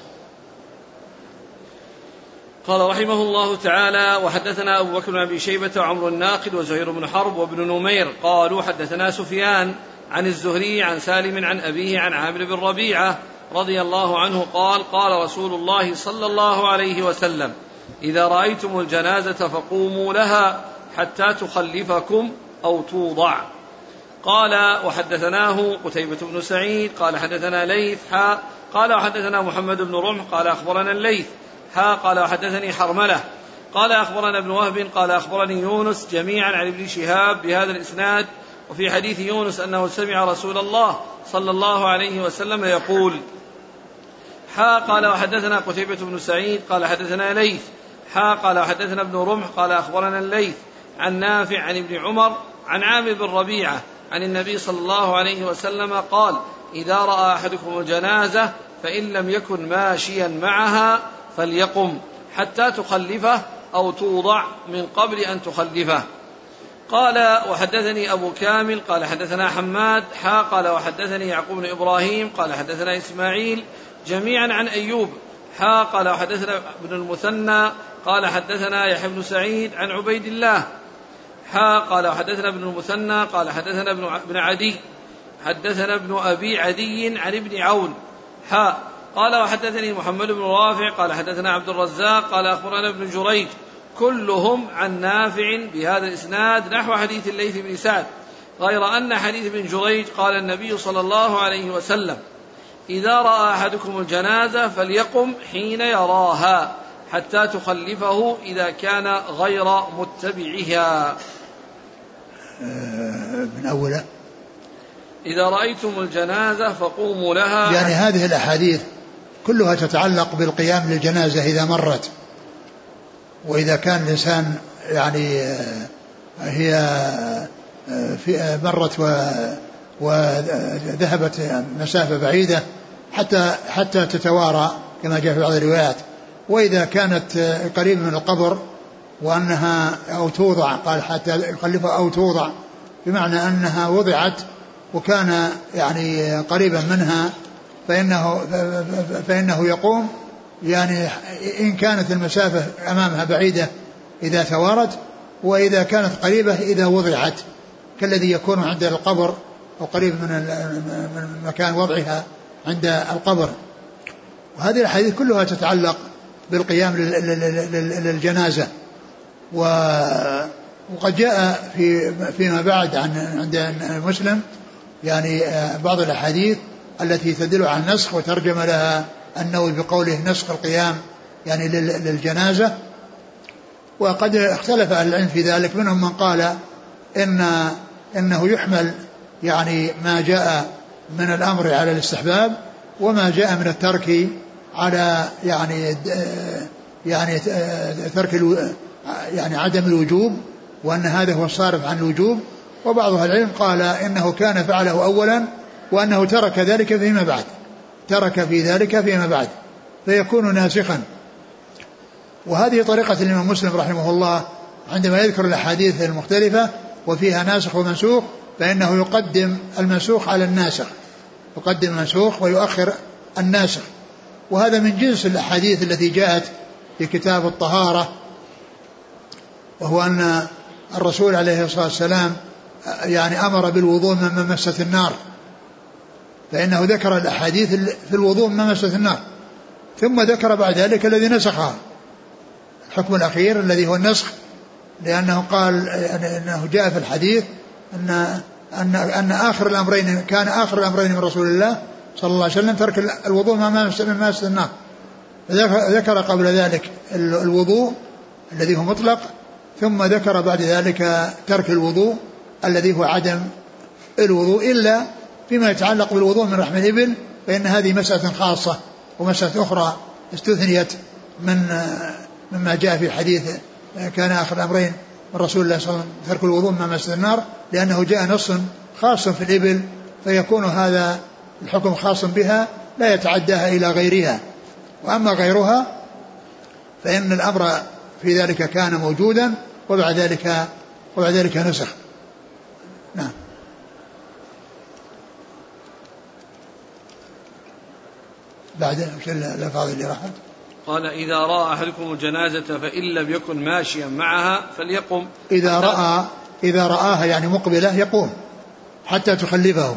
قال رحمه الله تعالى وحدثنا أبو بكر بن أبي شيبة وعمر الناقد وزهير بن حرب وابن نمير قالوا حدثنا سفيان عن الزهري عن سالم عن أبيه عن عامر بن ربيعة رضي الله عنه قال قال رسول الله صلى الله عليه وسلم إذا رأيتم الجنازة فقوموا لها حتى تخلفكم أو توضع. قال وحدثناه قتيبة بن سعيد قال حدثنا ليث حا قال وحدثنا محمد بن رمح قال أخبرنا الليث حا قال وحدثني حرملة قال أخبرنا ابن وهب قال أخبرني يونس جميعا عن ابن شهاب بهذا الإسناد وفي حديث يونس أنه سمع رسول الله صلى الله عليه وسلم يقول حا قال وحدثنا قتيبة بن سعيد قال حدثنا ليث حا قال وحدثنا ابن رمح قال أخبرنا الليث عن نافع عن ابن عمر عن عامر بن ربيعة عن النبي صلى الله عليه وسلم قال إذا رأى أحدكم الجنازة فإن لم يكن ماشيا معها فليقم حتى تخلفه أو توضع من قبل أن تخلفه. قال وحدثني أبو كامل قال حدثنا حماد حا قال وحدثني يعقوب بن إبراهيم قال حدثنا إسماعيل جميعا عن أيوب حا قال وحدثنا ابن المثنى قال حدثنا يحيى بن سعيد عن عبيد الله حا قال وحدثنا ابن المثنى قال حدثنا ابن ابن عدي حدثنا ابن أبي عدي عن ابن عون. حا قال وحدثني محمد بن رافع قال حدثنا عبد الرزاق قال أخبرنا ابن جريج. كلهم عن نافع بهذا الإسناد نحو حديث الليث بن سعد. غير أن حديث ابن جريج قال النبي صلى الله عليه وسلم إذا رأى أحدكم الجنازة فليقم حين يراها. حتى تخلفه إذا كان غير متبعها. آه، من أوله. إذا رأيتم الجنازة فقوموا لها. يعني هذه الأحاديث كلها تتعلق بالقيام للجنازة إذا مرت. وإذا كان الإنسان يعني آه، هي آه، في مرت وذهبت مسافة بعيدة حتى حتى تتوارى كما جاء في بعض الروايات. وإذا كانت قريبة من القبر وأنها أو توضع قال حتى يخلفها أو توضع بمعنى أنها وضعت وكان يعني قريبا منها فإنه فإنه يقوم. يعني إن كانت المسافة أمامها بعيدة إذا توارت وإذا كانت قريبة إذا وضعت كالذي يكون عند القبر أو قريب من مكان وضعها عند القبر. وهذه الأحاديث كلها تتعلق بالقيام للجنازة. وقد جاء في فيما بعد عن عند مسلم يعني بعض الأحاديث التي تدل على النسخ وترجم لها النووي بقوله نسخ القيام يعني للجنازة. وقد اختلف أهل العلم في ذلك منهم من قال إن إنه يحمل يعني ما جاء من الأمر على الاستحباب وما جاء من الترك على يعني يعني ترك يعني عدم الوجوب وأن هذا هو الصارف عن الوجوب. وبعض أهل العلم قال إنه كان فعله أولا وأنه ترك ذلك فيما بعد. ترك في ذلك فيما بعد فيكون ناسخا. وهذه طريقة الإمام مسلم رحمه الله عندما يذكر الأحاديث المختلفة وفيها ناسخ ومنسوخ فإنه يقدم المنسوخ على الناسخ. يقدم المنسوخ ويؤخر الناسخ. وهذا من جنس الأحاديث التي جاءت في كتاب الطهارة وهو أن الرسول عليه الصلاة والسلام يعني أمر بالوضوء من مست النار فإنه ذكر الأحاديث في الوضوء من مست النار ثم ذكر بعد ذلك الذي نسخها. الحكم الأخير الذي هو النسخ لأنه قال أنه جاء في الحديث أن أن أن آخر الأمرين كان آخر الأمرين من رسول الله صلى الله عليه وسلم ترك الوضوء ما ما النار ذكر قبل ذلك الوضوء الذي هو مطلق ثم ذكر بعد ذلك ترك الوضوء الذي هو عدم الوضوء إلا فيما يتعلق بالوضوء من رحم الإبل فإن هذه مسألة خاصة ومسألة أخرى استثنيت من مما جاء في حديث كان آخر الأمرين من رسول الله صلى الله عليه وسلم ترك الوضوء مما مس النار لأنه جاء نص خاص في الإبل فيكون هذا الحكم خاص بها لا يتعداها إلى غيرها. وأما غيرها فإن الأمر في ذلك كان موجودا وبعد ذلك وبعد ذلك نسخ. نعم. بعد إيش الالفاظ اللي راحت؟ قال إذا رأى أحدكم الجنازة فإن لم يكن ماشيا معها فليقم. إذا رأى إذا رآها يعني مقبلة يقوم حتى تخلفه.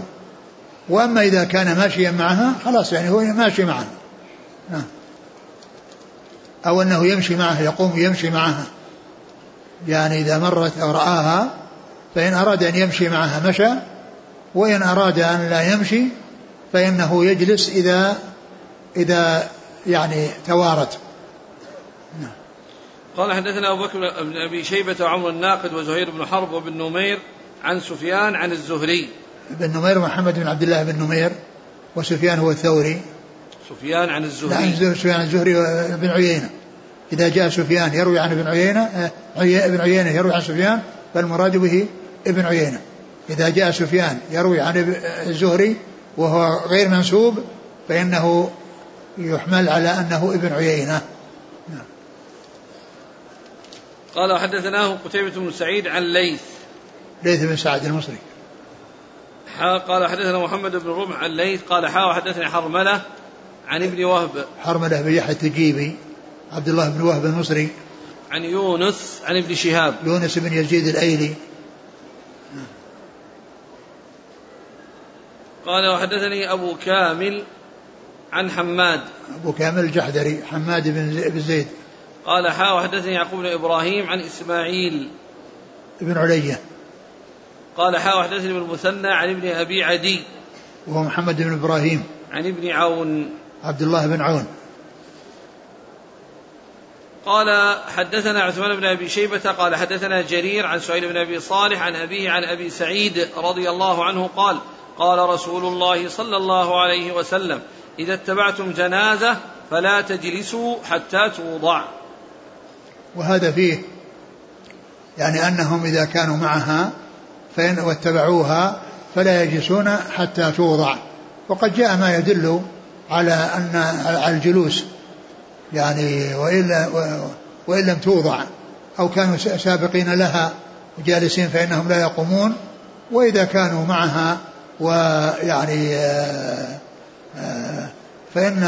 وأما إذا كان ماشيا معها خلاص يعني هو ماشي معها. نعم أو أنه يمشي معها يقوم يمشي معها. يعني إذا مرت أو رآها فإن أراد أن يمشي معها مشى وإن أراد أن لا يمشي فإنه يجلس إذا إذا يعني توارت. نعم. قال حدثنا أبو بكر بن أبي شيبة وعمر الناقد وزهير بن حرب وبن نمير عن سفيان عن الزهري. بن نمير محمد بن عبد الله بن نمير وسفيان هو الثوري. سفيان عن الزهري. عن سفيان الزهري بن عيينة. إذا جاء سفيان يروي عن ابن عيينة آه، ابن عيينة يروي عن سفيان فالمراد به ابن عيينة. إذا جاء سفيان يروي عن الزهري وهو غير منسوب فإنه يحمل على أنه ابن عيينة. نعم. قال وحدثناه قتيبة بن سعيد عن ليث. ليث بن سعد المصري. حا قال حدثنا محمد بن رمح عن ليث قال حا وحدثني حرملة عن ابن وهب. حرملة بن يحيى التجيبي عبد الله بن وهب المصري. عن يونس عن ابن شهاب. يونس بن يزيد الأيلي. قال وحدثني أبو كامل عن حماد. أبو كامل الجحدري حماد بن زيد. قال حا وحدثني يعقوب بن إبراهيم عن إسماعيل. بن علية قال حا وحدثني ابن المثنى عن ابن أبي عدي. وهو محمد بن إبراهيم. عن ابن عون. عبد الله بن عون. قال حدثنا عثمان بن أبي شيبة قال حدثنا جرير عن سهيل بن أبي صالح عن أبيه عن أبي سعيد رضي الله عنه قال قال رسول الله صلى الله عليه وسلم إذا اتبعتم جنازة فلا تجلسوا حتى توضع. وهذا فيه يعني أنهم إذا كانوا معها فإن واتبعوها فلا يجلسون حتى توضع. وقد جاء ما يدل على أن على الجلوس يعني وإلا وإن لم توضع. أو كانوا سابقين لها جالسين فإنهم لا يقومون. وإذا كانوا معها ويعني آه، آه، فإن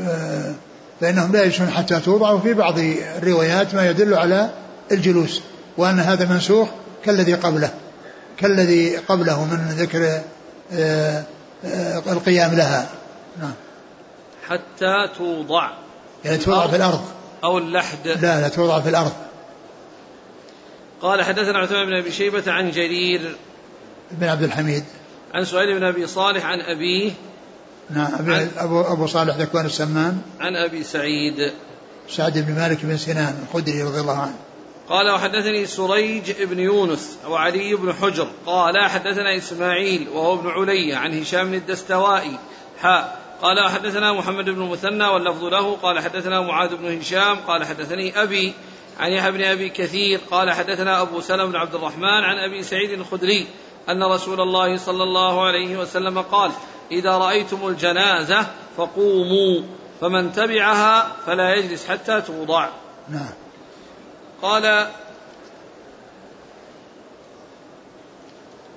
آه، فإنهم لا يجلسون حتى توضع. وفي بعض الروايات ما يدل على الجلوس وأن هذا منسوخ كالذي قبله كالذي قبله من ذكر القيام لها. نعم. حتى توضع. يعني توضع في الأرض. أو اللحد. لا لا توضع في الأرض. قال حدثنا عثمان بن أبي شيبة عن جرير بن عبد الحميد. عن سهيل بن أبي صالح عن أبيه. نعم أبي أبو, أبو صالح ذكوان السمان. عن أبي سعيد. سعد بن مالك بن سنان الخدري رضي الله عنه. قال وحدثني سريج بن يونس وعلي بن حجر قال حدثنا إسماعيل وهو ابن علي عن هشام الدستوائي. حاء قال حدثنا محمد بن المثنى واللفظ له. قال حدثنا معاذ بن هشام. قال حدثني أبي عن يحيى بن أبي كثير. قال حدثنا أبو سلمة بن عبد الرحمن عن أبي سعيد الخدري أن رسول الله صلى الله عليه وسلم قال إذا رأيتم الجنازة فقوموا فمن تبعها فلا يجلس حتى توضع. نعم. قال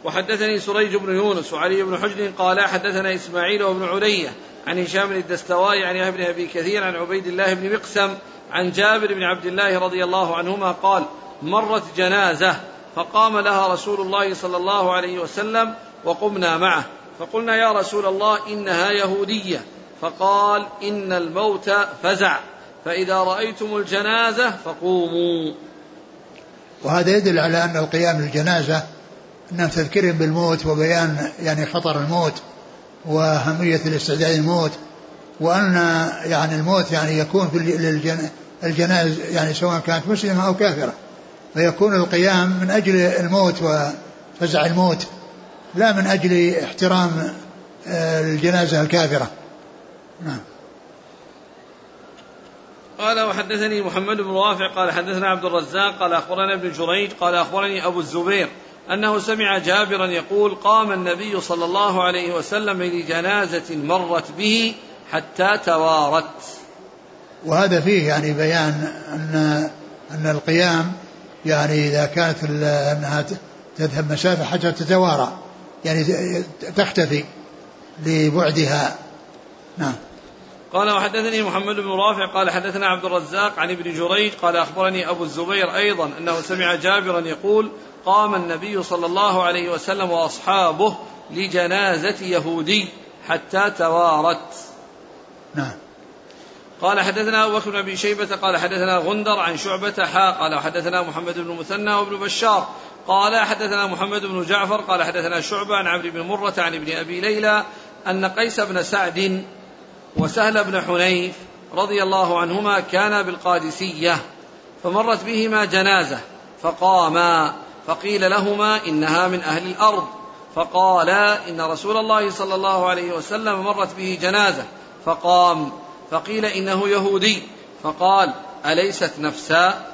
وحدثني سريج بن يونس وعلي بن حجر قال حدثنا إسماعيل وابن علية عن هشام بن الدستوائي عن ابن أبي كثير عن عبيد الله بن مقسم عن جابر بن عبد الله رضي الله عنهما قال مرت جنازة فقام لها رسول الله صلى الله عليه وسلم وقمنا معه. فقلنا يا رسول الله إنها يهودية. فقال إن الموت فزع. فإذا رأيتم الجنازة فقوموا. وهذا يدل على أن القيام للجنازة أنه تذكير بالموت وبيان يعني خطر الموت وأهمية الاستعداد للموت وأن يعني الموت يعني يكون في الجنائز يعني سواء كانت مسلمة أو كافرة. فيكون القيام من أجل الموت وفزع الموت لا من أجل احترام آه، الجنازة الكافرة. نعم. قال وحدثني محمد بن رافع قال حدثنا عبد الرزاق قال أخبرنا ابن جريج قال أخبرني أبو الزبير أنه سمع جابرا يقول قام النبي صلى الله عليه وسلم لجنازة مرت به حتى توارت. وهذا فيه يعني بيان أن أن القيام يعني إذا كانت أنها تذهب مسافة حتى تتوارى يعني تختفي لبعدها. نعم. قال وحدثني محمد بن رافع قال حدثنا عبد الرزاق عن ابن جريج قال أخبرني أبو الزبير أيضا أنه سمع جابرا يقول قام النبي صلى الله عليه وسلم وأصحابه لجنازة يهودي حتى توارت. نعم. قال حدثنا أبو بكر بن أبي شيبة قال حدثنا غندر عن شعبة حا قال حدثنا محمد بن مثنى وابن بشار قال حدثنا محمد بن جعفر قال حدثنا شعبة عن عمرو بن مرة عن ابن أبي ليلى أن قيس بن سعد وسهل بن حنيف رضي الله عنهما كانا بالقادسية فمرت بهما جنازة فقاما فقيل لهما إنها من أهل الأرض فقالا إن رسول الله صلى الله عليه وسلم مرت به جنازة فقام فقيل إنه يهودي فقال أليست نفسا؟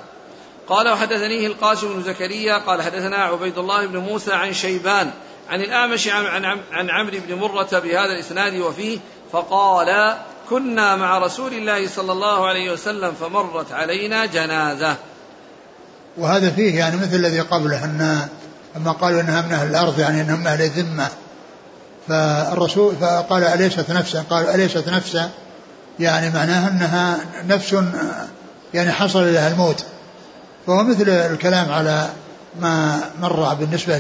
قال وحدثنيه القاسم بن زكريا قال حدثنا عبيد الله بن موسى عن شيبان عن الأعمش عن, عن, عن عمرو بن مرة بهذا الإسناد وفيه فقال كنا مع رسول الله صلى الله عليه وسلم فمرت علينا جنازة. وهذا فيه يعني مثل الذي قبله أن لما قالوا إنها من أهل الأرض يعني إنهم من أهل الذمة. فالرسول فقال أليست نفسا؟ قال أليست نفسا؟ يعني معناها أنها نفس يعني حصل لها الموت. فهو مثل الكلام على ما مر بالنسبة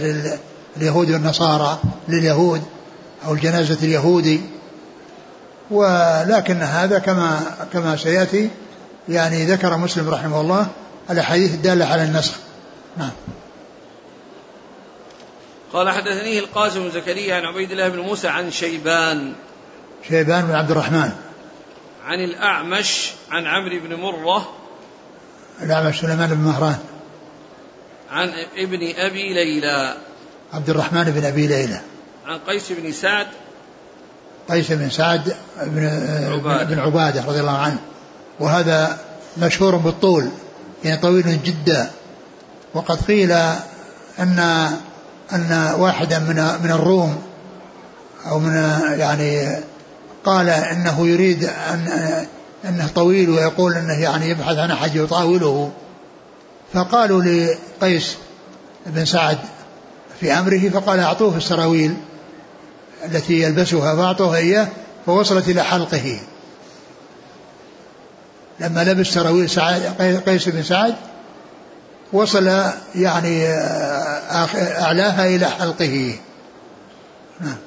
لليهود والنصارى لليهود أو الجنازة اليهودي. ولكن هذا كما كما سيأتي يعني ذكر مسلم رحمه الله الأحاديث الدالة على النسخ. نعم. قال حدثنيه القاسم بن زكريا عن عبيد الله بن موسى عن شيبان. شيبان بن عبد الرحمن. عن الأعمش عن عمرو بن مرة. الأعمش سليمان بن مهران. عن ابن أبي ليلى. عبد الرحمن بن أبي ليلى. عن قيس بن سعد قيس بن سعد بن عبادة, بن عبادة رضي الله عنه. وهذا مشهور بالطول يعني طويل جدا. وقد قيل أن أن واحدا من من الروم أو من يعني قال إنه يريد ان إنه طويل ويقول إنه يعني يبحث عن أحد يطاوله. فقالوا لقيس بن سعد في أمره فقال أعطوه السراويل. التي يلبسها فاعطوها اياه فوصلت إلى حلقه. لما لبس سراويل سعد قيس بن سعد وصل يعني أعلاها إلى حلقه. نعم.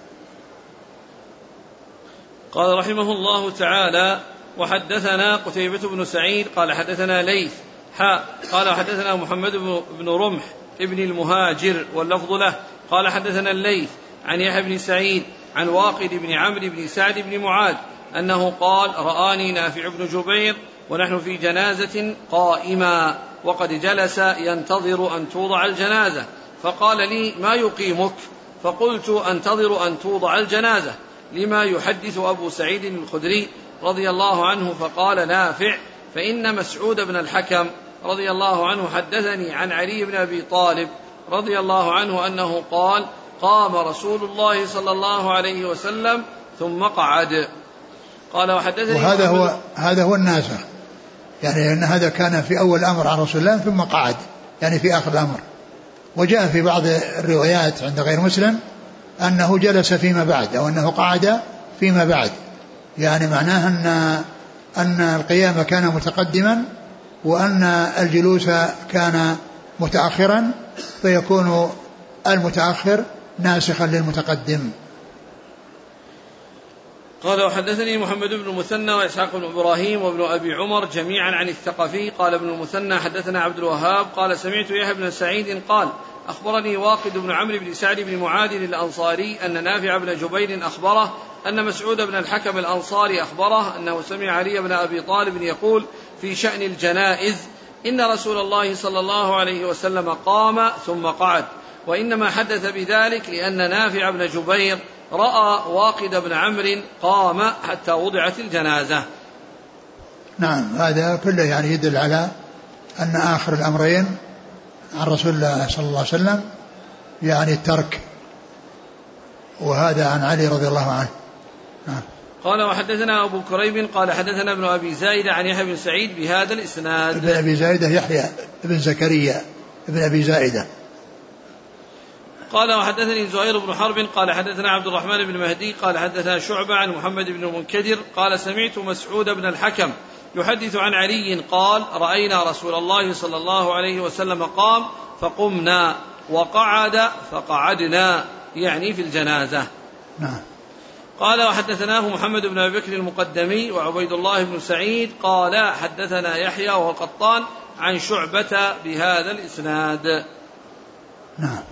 قال رحمه الله تعالى وحدثنا قتيبة بن سعيد قال حدثنا ليث حاء قال حدثنا محمد بن رمح ابن المهاجر واللفظ له. قال حدثنا الليث عن يحيى بن سعيد عن واقد بن عمرو بن سعد بن معاذ أنه قال رآني نافع بن جبير ونحن في جنازة قائما وقد جلس ينتظر أن توضع الجنازة فقال لي ما يقيمك؟ فقلت أنتظر أن توضع الجنازة. لما يحدث أبو سعيد الخدري رضي الله عنه فقال نافع. فإن مسعود بن الحكم رضي الله عنه حدثني عن علي بن أبي طالب رضي الله عنه أنه قال قام رسول الله صلى الله عليه وسلم ثم قعد. قال وحدثني وهذا هو هذا هو الناسخ يعني أن هذا كان في أول الأمر عن رسول الله ثم قعد. يعني في آخر الأمر. وجاء في بعض الروايات عند غير مسلم أنه جلس فيما بعد أو أنه قعد فيما بعد. يعني معناه أن أن القيام كان متقدما وأن الجلوس كان متأخرا فيكون المتأخر ناسخا للمتقدم. قال وحدثني محمد بن المثنى وإسحاق بن إبراهيم وابن أبي عمر جميعا عن الثقفي. قال ابن المثنى حدثنا عبد الوهاب. قال سمعت يحيى بن سعيد قال أخبرني واقد بن عمرو بن سعد بن معاذ الأنصاري أن نافع بن جبير أخبره أن مسعود بن الحكم الأنصاري أخبره أنه سمع علي بن أبي طالب يقول في شأن الجنائز إن رسول الله صلى الله عليه وسلم قام ثم قعد. وإنما حدث بذلك لأن نافع بن جبير رأى واقد بن عمرو قام حتى وضعت الجنازة. نعم هذا كله يعني يدل على أن آخر الأمرين عن رسول الله صلى الله عليه وسلم يعني الترك. وهذا عن علي رضي الله عنه. نعم. قال وحدثنا أبو كريب قال حدثنا ابن أبي زايدة عن يحيى بن سعيد بهذا الإسناد. ابن أبي زايدة يحيى بن زكريا ابن أبي زايدة قال وحدثني زهير بن حرب قال حدثنا عبد الرحمن بن مهدي قال حدثنا شعبة عن محمد بن المنكدر قال سمعت مسعود بن الحكم يحدث عن علي قال رأينا رسول الله صلى الله عليه وسلم قام فقمنا وقعد فقعدنا يعني في الجنازة. نعم. قال وحدثناه محمد بن أبي بكر المقدمي وعبيد الله بن سعيد قال حدثنا يحيى وهو القطان عن شعبة بهذا الإسناد. نعم.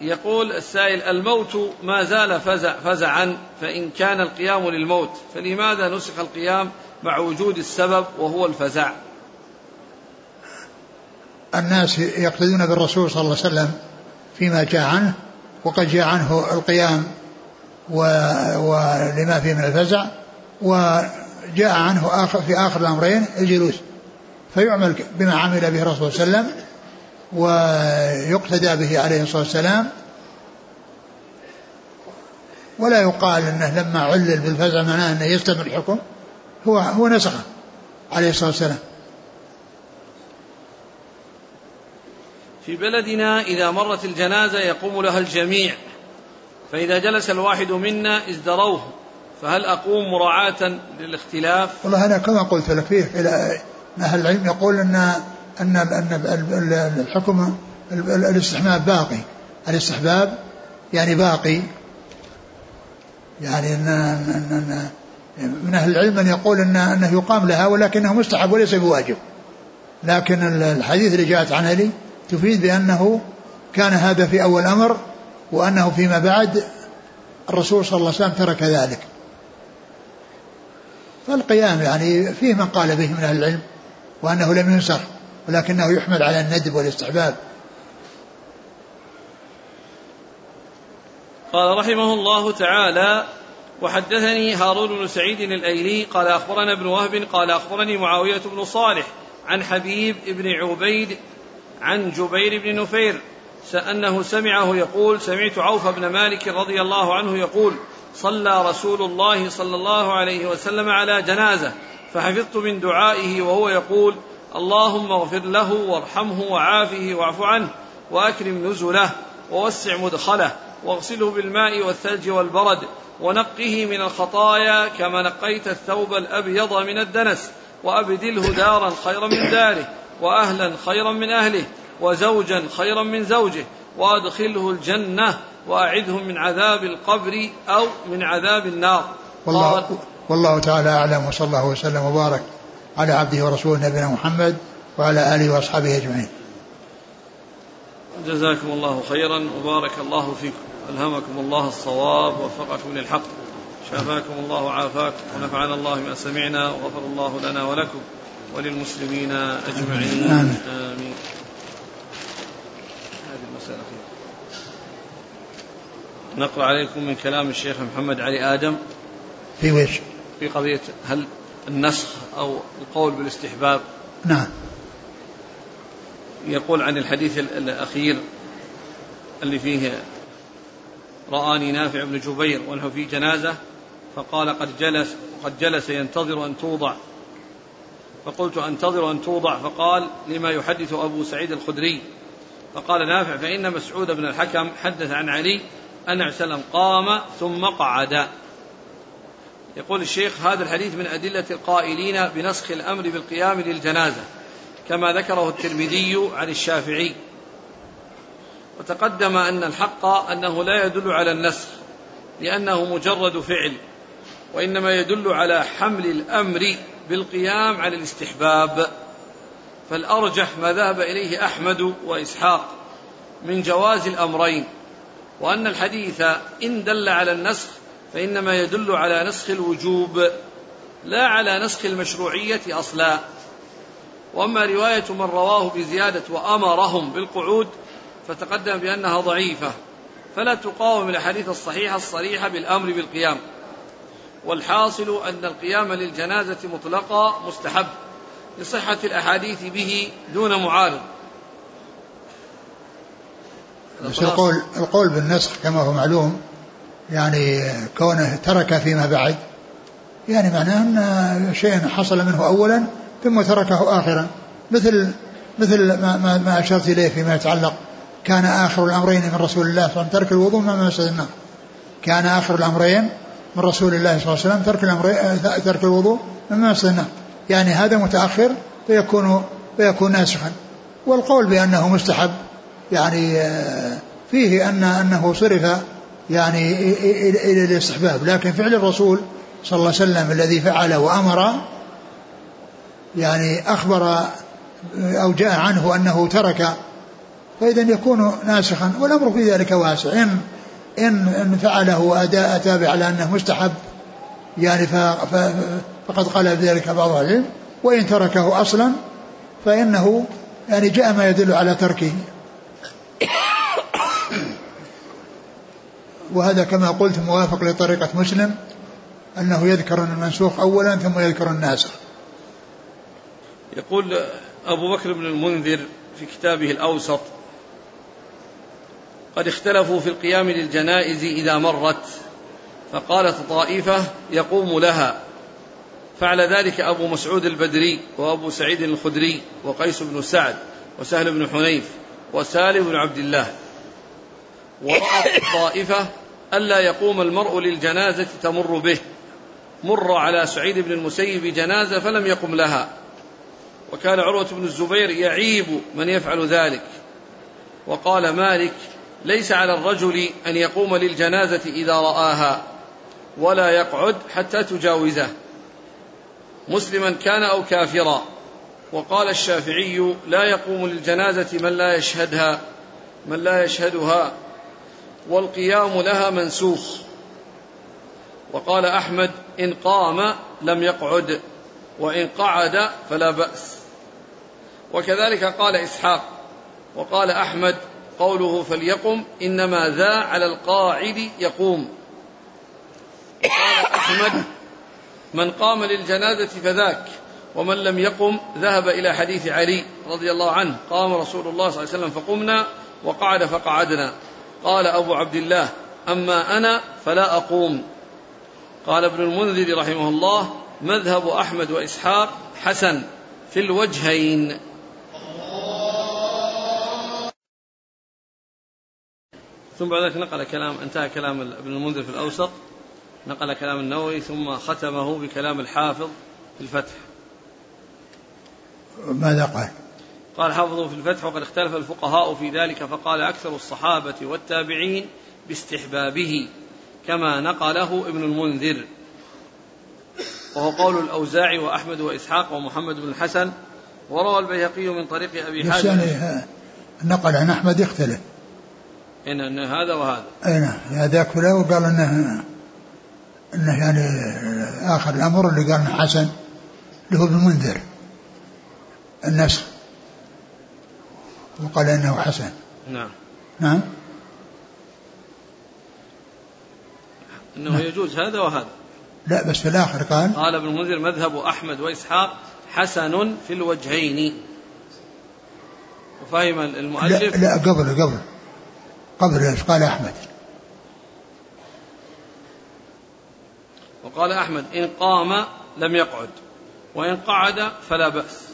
يقول السائل الموت ما زال فزع فزعا فإن كان القيام للموت فلماذا نسخ القيام مع وجود السبب وهو الفزع؟ الناس يقتدون بالرسول صلى الله عليه وسلم فيما جاء عنه وقد جاء عنه القيام ولما فيه من الفزع وجاء عنه آخر في آخر الأمرين الجلوس. فيعمل بما عمل به الرسول صلى الله عليه وسلم ويقتدى به عليه الصلاة والسلام ولا يقال إنه لما علل بالفزع معناه إنه يستمر الحكم هو هو نسخه عليه الصلاة والسلام. في بلدنا إذا مرت الجنازة يقوم لها الجميع فإذا جلس الواحد منا ازدروه فهل أقوم مراعاة للاختلاف؟ والله أنا كما قلت لك فيه إلى أهل العلم يقول إن أن أن الحكم الاستحباب باقي. الاستحباب يعني باقي. يعني ان, إن, إن من أهل العلم من يقول ان إنه يقام لها ولكنه مستحب وليس بواجب. لكن الحديث اللي جاءت عن علي تفيد بأنه كان هذا في أول أمر وأنه فيما بعد الرسول صلى الله عليه وسلم ترك ذلك. فالقيام يعني فيه من قال به من أهل العلم وأنه لم ينسخ. ولكنه يحمل على الندب والاستحباب. قال رحمه الله تعالى وحدثني هارون بن سعيد الأيلي قال أخبرنا ابن وهب قال أخبرني معاوية بن صالح عن حبيب بن عبيد عن جبير بن نفير انه سمعه يقول سمعت عوف بن مالك رضي الله عنه يقول صلى رسول الله صلى الله عليه وسلم على جنازة فحفظت من دعائه وهو يقول اللهم اغفر له وارحمه وعافه واعف عنه وأكرم نزله ووسع مدخله واغسله بالماء والثلج والبرد ونقه من الخطايا كما نقيت الثوب الأبيض من الدنس وأبدله دارا خيرا من داره وأهلا خيرا من أهله وزوجا خيرا من زوجه وأدخله الجنة واعذه من عذاب القبر أو من عذاب النار. والله, والله تعالى أعلم وصلى الله وسلم وبارك. على عبده ورسوله نبينا محمد وعلى آله وأصحابه أجمعين. جزاكم الله خيرا وبارك الله فيكم. ألهمكم الله الصواب ووفقكم للحق شافاكم الله وعافاكم ونفعنا الله بما سمعنا وغفر الله لنا ولكم وللمسلمين أجمعين آمين, آمين. هذه المسألة نقرأ عليكم من كلام الشيخ محمد علي آدم في وش؟ في قضية هل النسخ أو القول بالاستحباب. نعم. يقول عن الحديث الأخير اللي فيه رآني نافع بن جبير ونحن في جنازة فقال قد جلس قد جلس ينتظر أن توضع. فقلت أنتظر أن توضع فقال لما يحدث أبو سعيد الخدري؟ فقال نافع فإن مسعود بن الحكم حدث عن علي أن وسلم قام ثم قعد. يقول الشيخ هذا الحديث من أدلة القائلين بنسخ الأمر بالقيام للجنازة كما ذكره الترمذي عن الشافعي. وتقدم أن الحق أنه لا يدل على النسخ لأنه مجرد فعل وإنما يدل على حمل الأمر بالقيام على الاستحباب. فالأرجح ما ذهب إليه أحمد وإسحاق من جواز الأمرين وأن الحديث إن دل على النسخ فإنما يدل على نسخ الوجوب لا على نسخ المشروعية أصلا. وأما رواية من رواه بزيادة وأمرهم بالقعود فتقدم بأنها ضعيفة فلا تقاوم الأحاديث الصحيحة الصريحة بالأمر بالقيام. والحاصل أن القيام للجنازة مطلقا مستحب لصحة الأحاديث به دون معارض. بس القول القول بالنسخ كما هو معلوم يعني كونه ترك فيما بعد يعني معناه أن شيء حصل منه اولا ثم تركه اخرا. مثل مثل ما ما, ما أشرت إليه فيما يتعلق كان آخر الأمرين من رسول الله صلى الله عليه وسلم ترك الوضوء مما مسجد النار. كان آخر الأمرين من رسول الله صلى الله عليه وسلم ترك الأمرين ترك الوضوء مما مسجد النار. يعني هذا متأخر فيكون فيكون ناسخا. والقول بأنه مستحب يعني آه، فيه أن أنه صرف يعني إلى الاستحباب. لكن فعل الرسول صلى الله عليه وسلم الذي فعل وأمر يعني أخبر أو جاء عنه أنه ترك فإذا يكون ناسخا والأمر في ذلك واسع. إن إن فعله وأداء أتى على أنه مستحب يعني فقد قال بذلك بعض العلم وإن تركه أصلا فإنه يعني جاء ما يدل على تركه. وهذا كما قلت موافق لطريقة مسلم أنه يذكر المنسوخ أولا ثم يذكر الناسخ يقول أبو بكر بن المنذر في كتابه الأوسط قد اختلفوا في القيام للجنائز إذا مرت فقالت طائفة يقوم لها فعل ذلك أبو مسعود البدري وأبو سعيد الخدري وقيس بن سعد وسهل بن حنيف وسالم بن عبد الله ورأت الطائفة ألا يقوم المرء للجنازة تمر به. مر على سعيد بن المسيب جنازة فلم يقم لها. وكان عروة بن الزبير يعيب من يفعل ذلك. وقال مالك ليس على الرجل أن يقوم للجنازة إذا رآها ولا يقعد حتى تجاوزه. مسلما كان أو كافرا. وقال الشافعي لا يقوم للجنازة من لا يشهدها من لا يشهدها والقيام لها منسوخ. وقال أحمد إن قام لم يقعد وإن قعد فلا بأس. وكذلك قال إسحاق وقال أحمد قوله فليقم إنما ذا على القاعد يقوم. قال أحمد من قام للجنازة فذاك ومن لم يقم ذهب إلى حديث علي رضي الله عنه قام رسول الله صلى الله عليه وسلم فقمنا وقعد فقعدنا. قال أبو عبد الله أما أنا فلا أقوم. قال ابن المنذر رحمه الله مذهب أحمد وإسحاق حسن في الوجهين. ثم بعد ذلك نقل كلام انتهى كلام ابن المنذر في الأوسط. نقل كلام النووي ثم ختمه بكلام الحافظ في الفتح. ماذا قال؟ قال حافظه في الفتح وقد اختلف الفقهاء في ذلك فقال أكثر الصحابة والتابعين باستحبابه كما نقله ابن المنذر. وهو قول الأوزاعي وأحمد وإسحاق ومحمد بن الحسن وروى البيهقي من طريق أبي حاتم يعني النقل عن أحمد يختلف. إن, إن هذا وهذا. أي نعم هذاك وقال أنه أنه يعني آخر الأمر اللي قال حسن اللي هو ابن المنذر. النسخ. وقال إنه حسن. نعم. نعم. إنه نعم. يجوز هذا وهذا. لا بس في الآخر قال قال ابن المنذر مذهب أحمد وإسحاق حسن في الوجهين. وفهم المؤلف. لا, لا قبل قبل. قبل إيش؟ قال أحمد. وقال أحمد إن قام لم يقعد وإن قعد فلا بأس.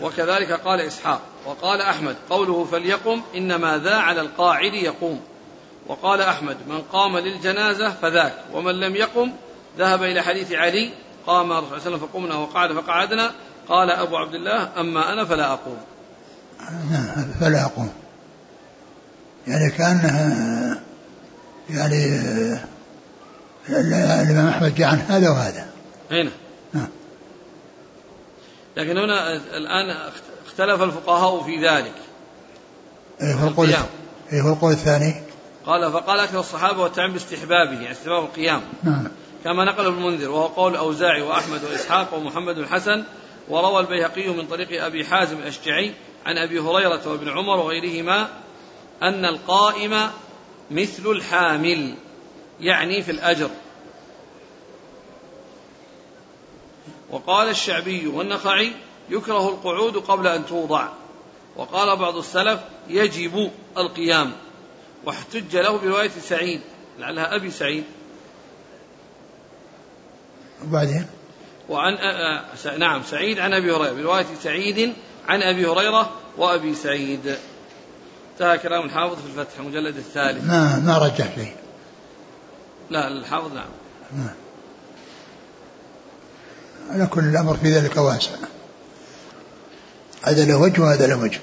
وكذلك قال إسحاق. وقال أحمد قوله فليقم إنما ذا على القاعد يقوم. وقال أحمد من قام للجنازة فذاك ومن لم يقم ذهب إلى حديث علي قام الرسول صلى الله عليه وسلم فقمنا وقعد فقعدنا قال أبو عبد الله أما أنا فلا أقوم. نعم فلا أقوم. يعني كأنها يعني الإمام أحمد جاء عن هذا وهذا. هنا. نعم. لكن هنا الآن اختلف الفقهاء في ذلك. هو القول إيه هو القول الثاني؟ قال فقال أكثر الصحابة والتعم باستحبابه يعني استحباب القيام. نعم. كما نقل ابن المنذر وهو قول الأوزاعي وأحمد وإسحاق ومحمد بن الحسن وروى البيهقي من طريق أبي حازم الأشجعي عن أبي هريرة وابن عمر وغيرهما أن القائم مثل الحامل يعني في الأجر. وقال الشعبي والنخعي يكره القعود قبل أن توضع. وقال بعض السلف يجب القيام. واحتج له برواية سعيد لعلها أبي سعيد. وبعدين؟ وعن أ... نعم سعيد عن أبي هريرة برواية سعيد عن أبي هريرة وأبي سعيد. انتهى كلام الحافظ في الفتح المجلد الثالث. ما ما رجح شيء. لا الحافظ نعم. نعم. على كل الأمر في ذلك واسع. هذا له وجه وهذا له وجه.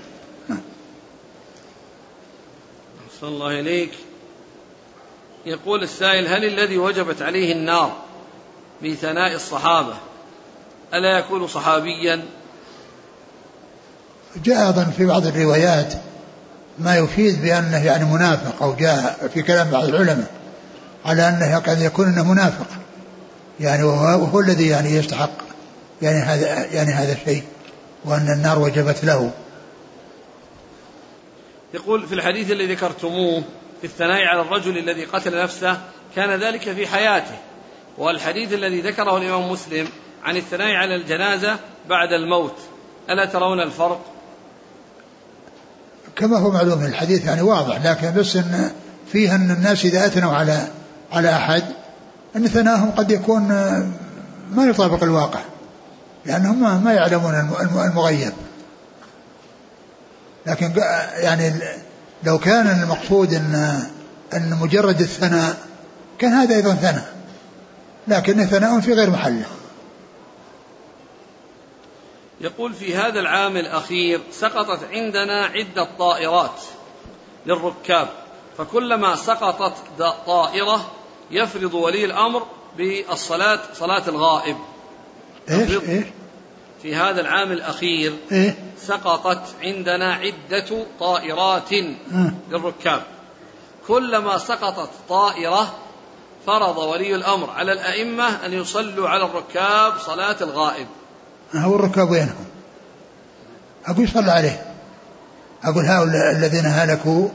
صلى الله إليك. يقول السائل هل الذي وجبت عليه النار بثناء الصحابة ألا يكون صحابيا؟ جاء أيضا في بعض الروايات ما يفيد بأنه يعني منافق أو جاء في كلام بعض العلماء على أنه قد يكون أنه منافق. يعني وهو, وهو الذي يعني يستحق يعني هذا يعني هذا الشيء. وأن النار وجبت له. يقول في الحديث الذي ذكرتموه في الثناء على الرجل الذي قتل نفسه كان ذلك في حياته والحديث الذي ذكره الإمام مسلم عن الثناء على الجنازة بعد الموت. ألا ترون الفرق؟ كما هو معلوم الحديث يعني واضح لكن بس إن فيه أن الناس إذا أثنوا على على أحد أن ثناهم قد يكون ما يطابق الواقع. لأنهم ما يعلمون المغيب. لكن يعني لو كان المقصود أن أن مجرد الثناء كان هذا أيضا ثناء. لكن ثناء في غير محله. يقول في هذا العام الأخير سقطت عندنا عدة طائرات للركاب. فكلما سقطت طائرة يفرض ولي الأمر بالصلاة صلاة الغائب. إيش؟ إيش؟ في هذا العام الأخير إيه؟ سقطت عندنا عدة طائرات للركاب. كلما سقطت طائرة فرض ولي الأمر على الأئمة أن يصلوا على الركاب صلاة الغائب. هو الركاب وينهم؟ أقول يصلى عليه. أقول هؤلاء الذين هلكوا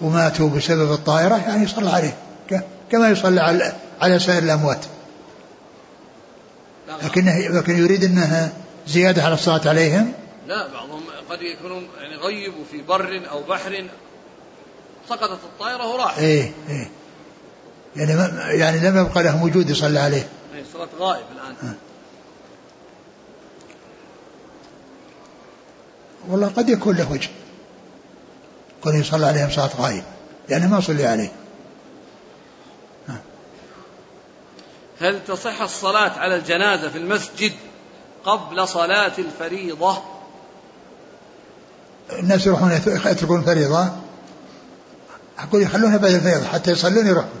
وماتوا بسبب الطائرة يعني يصلى عليه. كما يصلى على على سائر الأموات. لكنه لكن يريد أنها زيادة على الصلاة عليهم. لا بعضهم قد يكونوا يعني غيبوا في بر أو بحر سقطت الطائرة وراح. إيه إيه. يعني ما يعني لم يبقى لهم وجود يصلى عليه. إيه صلاة غائب الآن. آه. والله قد يكون له وجه. كون يصلى عليهم صلاة غائب. يعني ما صلي عليه. هل تصح الصلاة على الجنازة في المسجد قبل صلاة الفريضة؟ الناس يروحون يتركون الفريضة. أقول يخلونها بعد الفريضة حتى يصلون يروحون.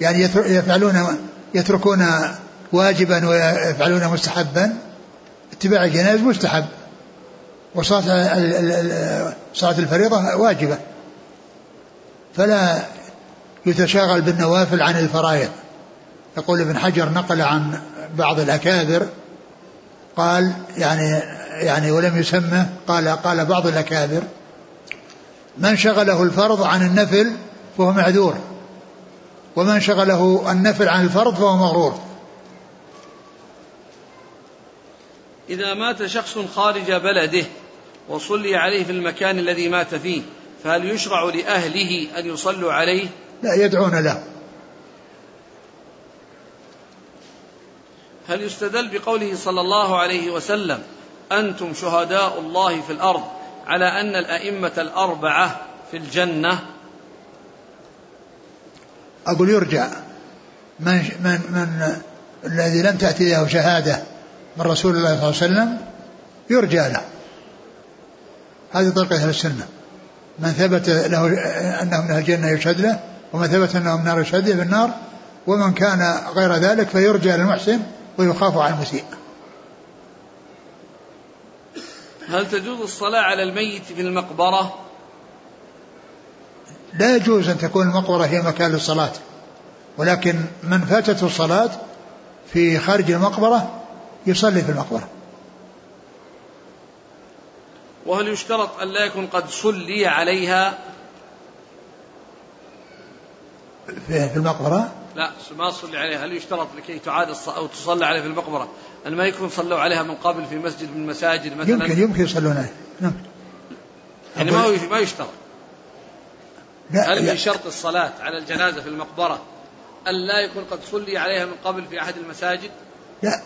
يعني يفعلون يتركون واجبا ويفعلون مستحبا. اتباع الجنائز مستحب. وصلاة صلاة الفريضة واجبة. فلا يتشاغل بالنوافل عن الفرائض. يقول ابن حجر نقل عن بعض الأكابر قال يعني يعني ولم يسمى قال قال بعض الأكابر من شغله الفرض عن النفل فهو معذور ومن شغله النفل عن الفرض فهو مغرور. إذا مات شخص خارج بلده وصلي عليه في المكان الذي مات فيه فهل يشرع لأهله أن يصلوا عليه؟ لا يدعون له. هل يستدل بقوله صلى الله عليه وسلم أنتم شهداء الله في الأرض على أن الأئمة الأربعة في الجنة؟ أقول يرجع. من من من الذي لم تأتي له شهادة من رسول الله صلى الله عليه وسلم يرجى له. هذه طريقة أهل السنة. من ثبت له أنه من الجنة يشهد له ومن ثبت أنه من النار يشهد له بالنار ومن كان غير ذلك فيرجى للمحسن ويخاف على المسيء. هل تجوز الصلاة على الميت في المقبرة؟ لا يجوز أن تكون المقبرة هي مكان للصلاة. ولكن من فاتته الصلاة في خارج المقبرة يصلي في المقبرة. وهل يشترط أن لا يكون قد صلي عليها؟ في المقبرة؟ لا ما صلي عليها. هل يشترط لكي تعاد أو تصلى عليها في المقبرة؟ أن ما يكون صلوا عليها من قبل في مسجد من المساجد مثلا. يمكن يمكن يصلون عليها. نعم. يعني ما ما يشترط. لا هل في شرط الصلاة على الجنازة في المقبرة أن لا يكون قد صلي عليها من قبل في أحد المساجد؟ لا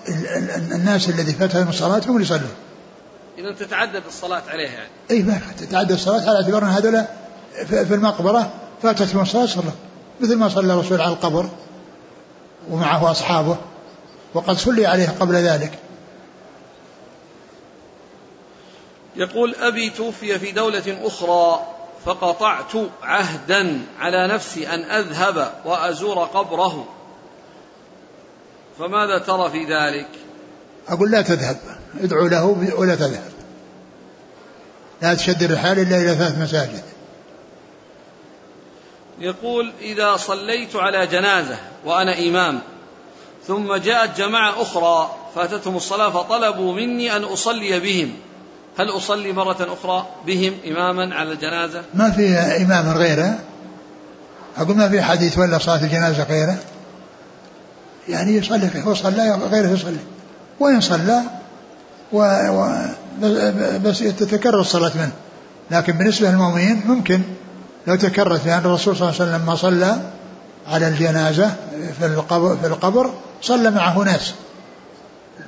الناس الذي فاتهم الصلاة هم اللي يصلون. إذا تتعدد الصلاة عليها يعني. أي ما تتعدد الصلاة على اعتبار أن هذول في المقبرة فاتتهم الصلاة صلوا. مثل ما صلى الرسول على القبر ومعه أصحابه وقد صلي عليه قبل ذلك. يقول أبي توفي في دولة أخرى فقطعت عهدا على نفسي أن أذهب وأزور قبره. فماذا ترى في ذلك؟ أقول لا تذهب. ادعو له ولا تذهب. لا تشد الرحال إلا إلى ثلاث مساجد. يقول إذا صليت على جنازة وأنا إمام ثم جاءت جماعة أخرى فأتتهم الصلاة فطلبوا مني أن أصلي بهم. هل أصلي مرة أخرى بهم إماما على الجنازة؟ ما في إمام غيره؟ أقول ما في حديث ولا صلاة الجنازة غيره؟ يعني يصلي فيه وصلى غيره يصلي. وإن صلى و... و... بس تتكرر الصلاة منه. لكن بالنسبة للمؤمنين ممكن. لو تكررت لأن الرسول صلى الله عليه وسلم لما صلى على الجنازة في القبر, في القبر صلى معه ناس.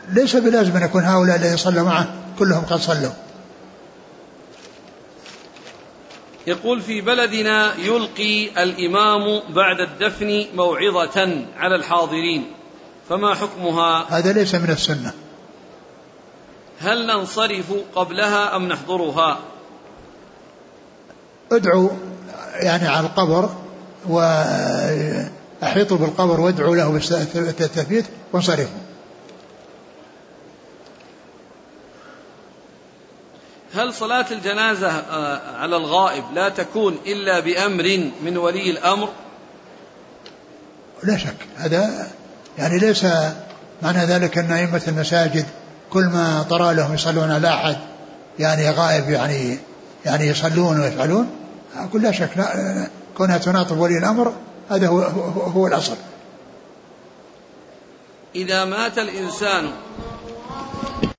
ليس بلازم أن يكون هؤلاء الذين صلوا معه كلهم قد صلوا. يقول في بلدنا يلقي الإمام بعد الدفن موعظة على الحاضرين فما حكمها؟ هذا ليس من السنة. هل ننصرف قبلها أم نحضرها؟ ادعوا يعني على القبر وأحيطوا بالقبر وادعوا له بالتثبيت وانصرفوا. هل صلاة الجنازة آه، على الغائب لا تكون إلا بأمر من ولي الأمر؟ لا شك. هذا يعني ليس معنى ذلك أن أئمة المساجد كل ما طرى لهم يصلون على أحد يعني غائب يعني يعني يصلون ويفعلون. أقول لا شك كونها تناطب ولي الأمر هذا هو, هو, هو الأصل. إذا مات الإنسان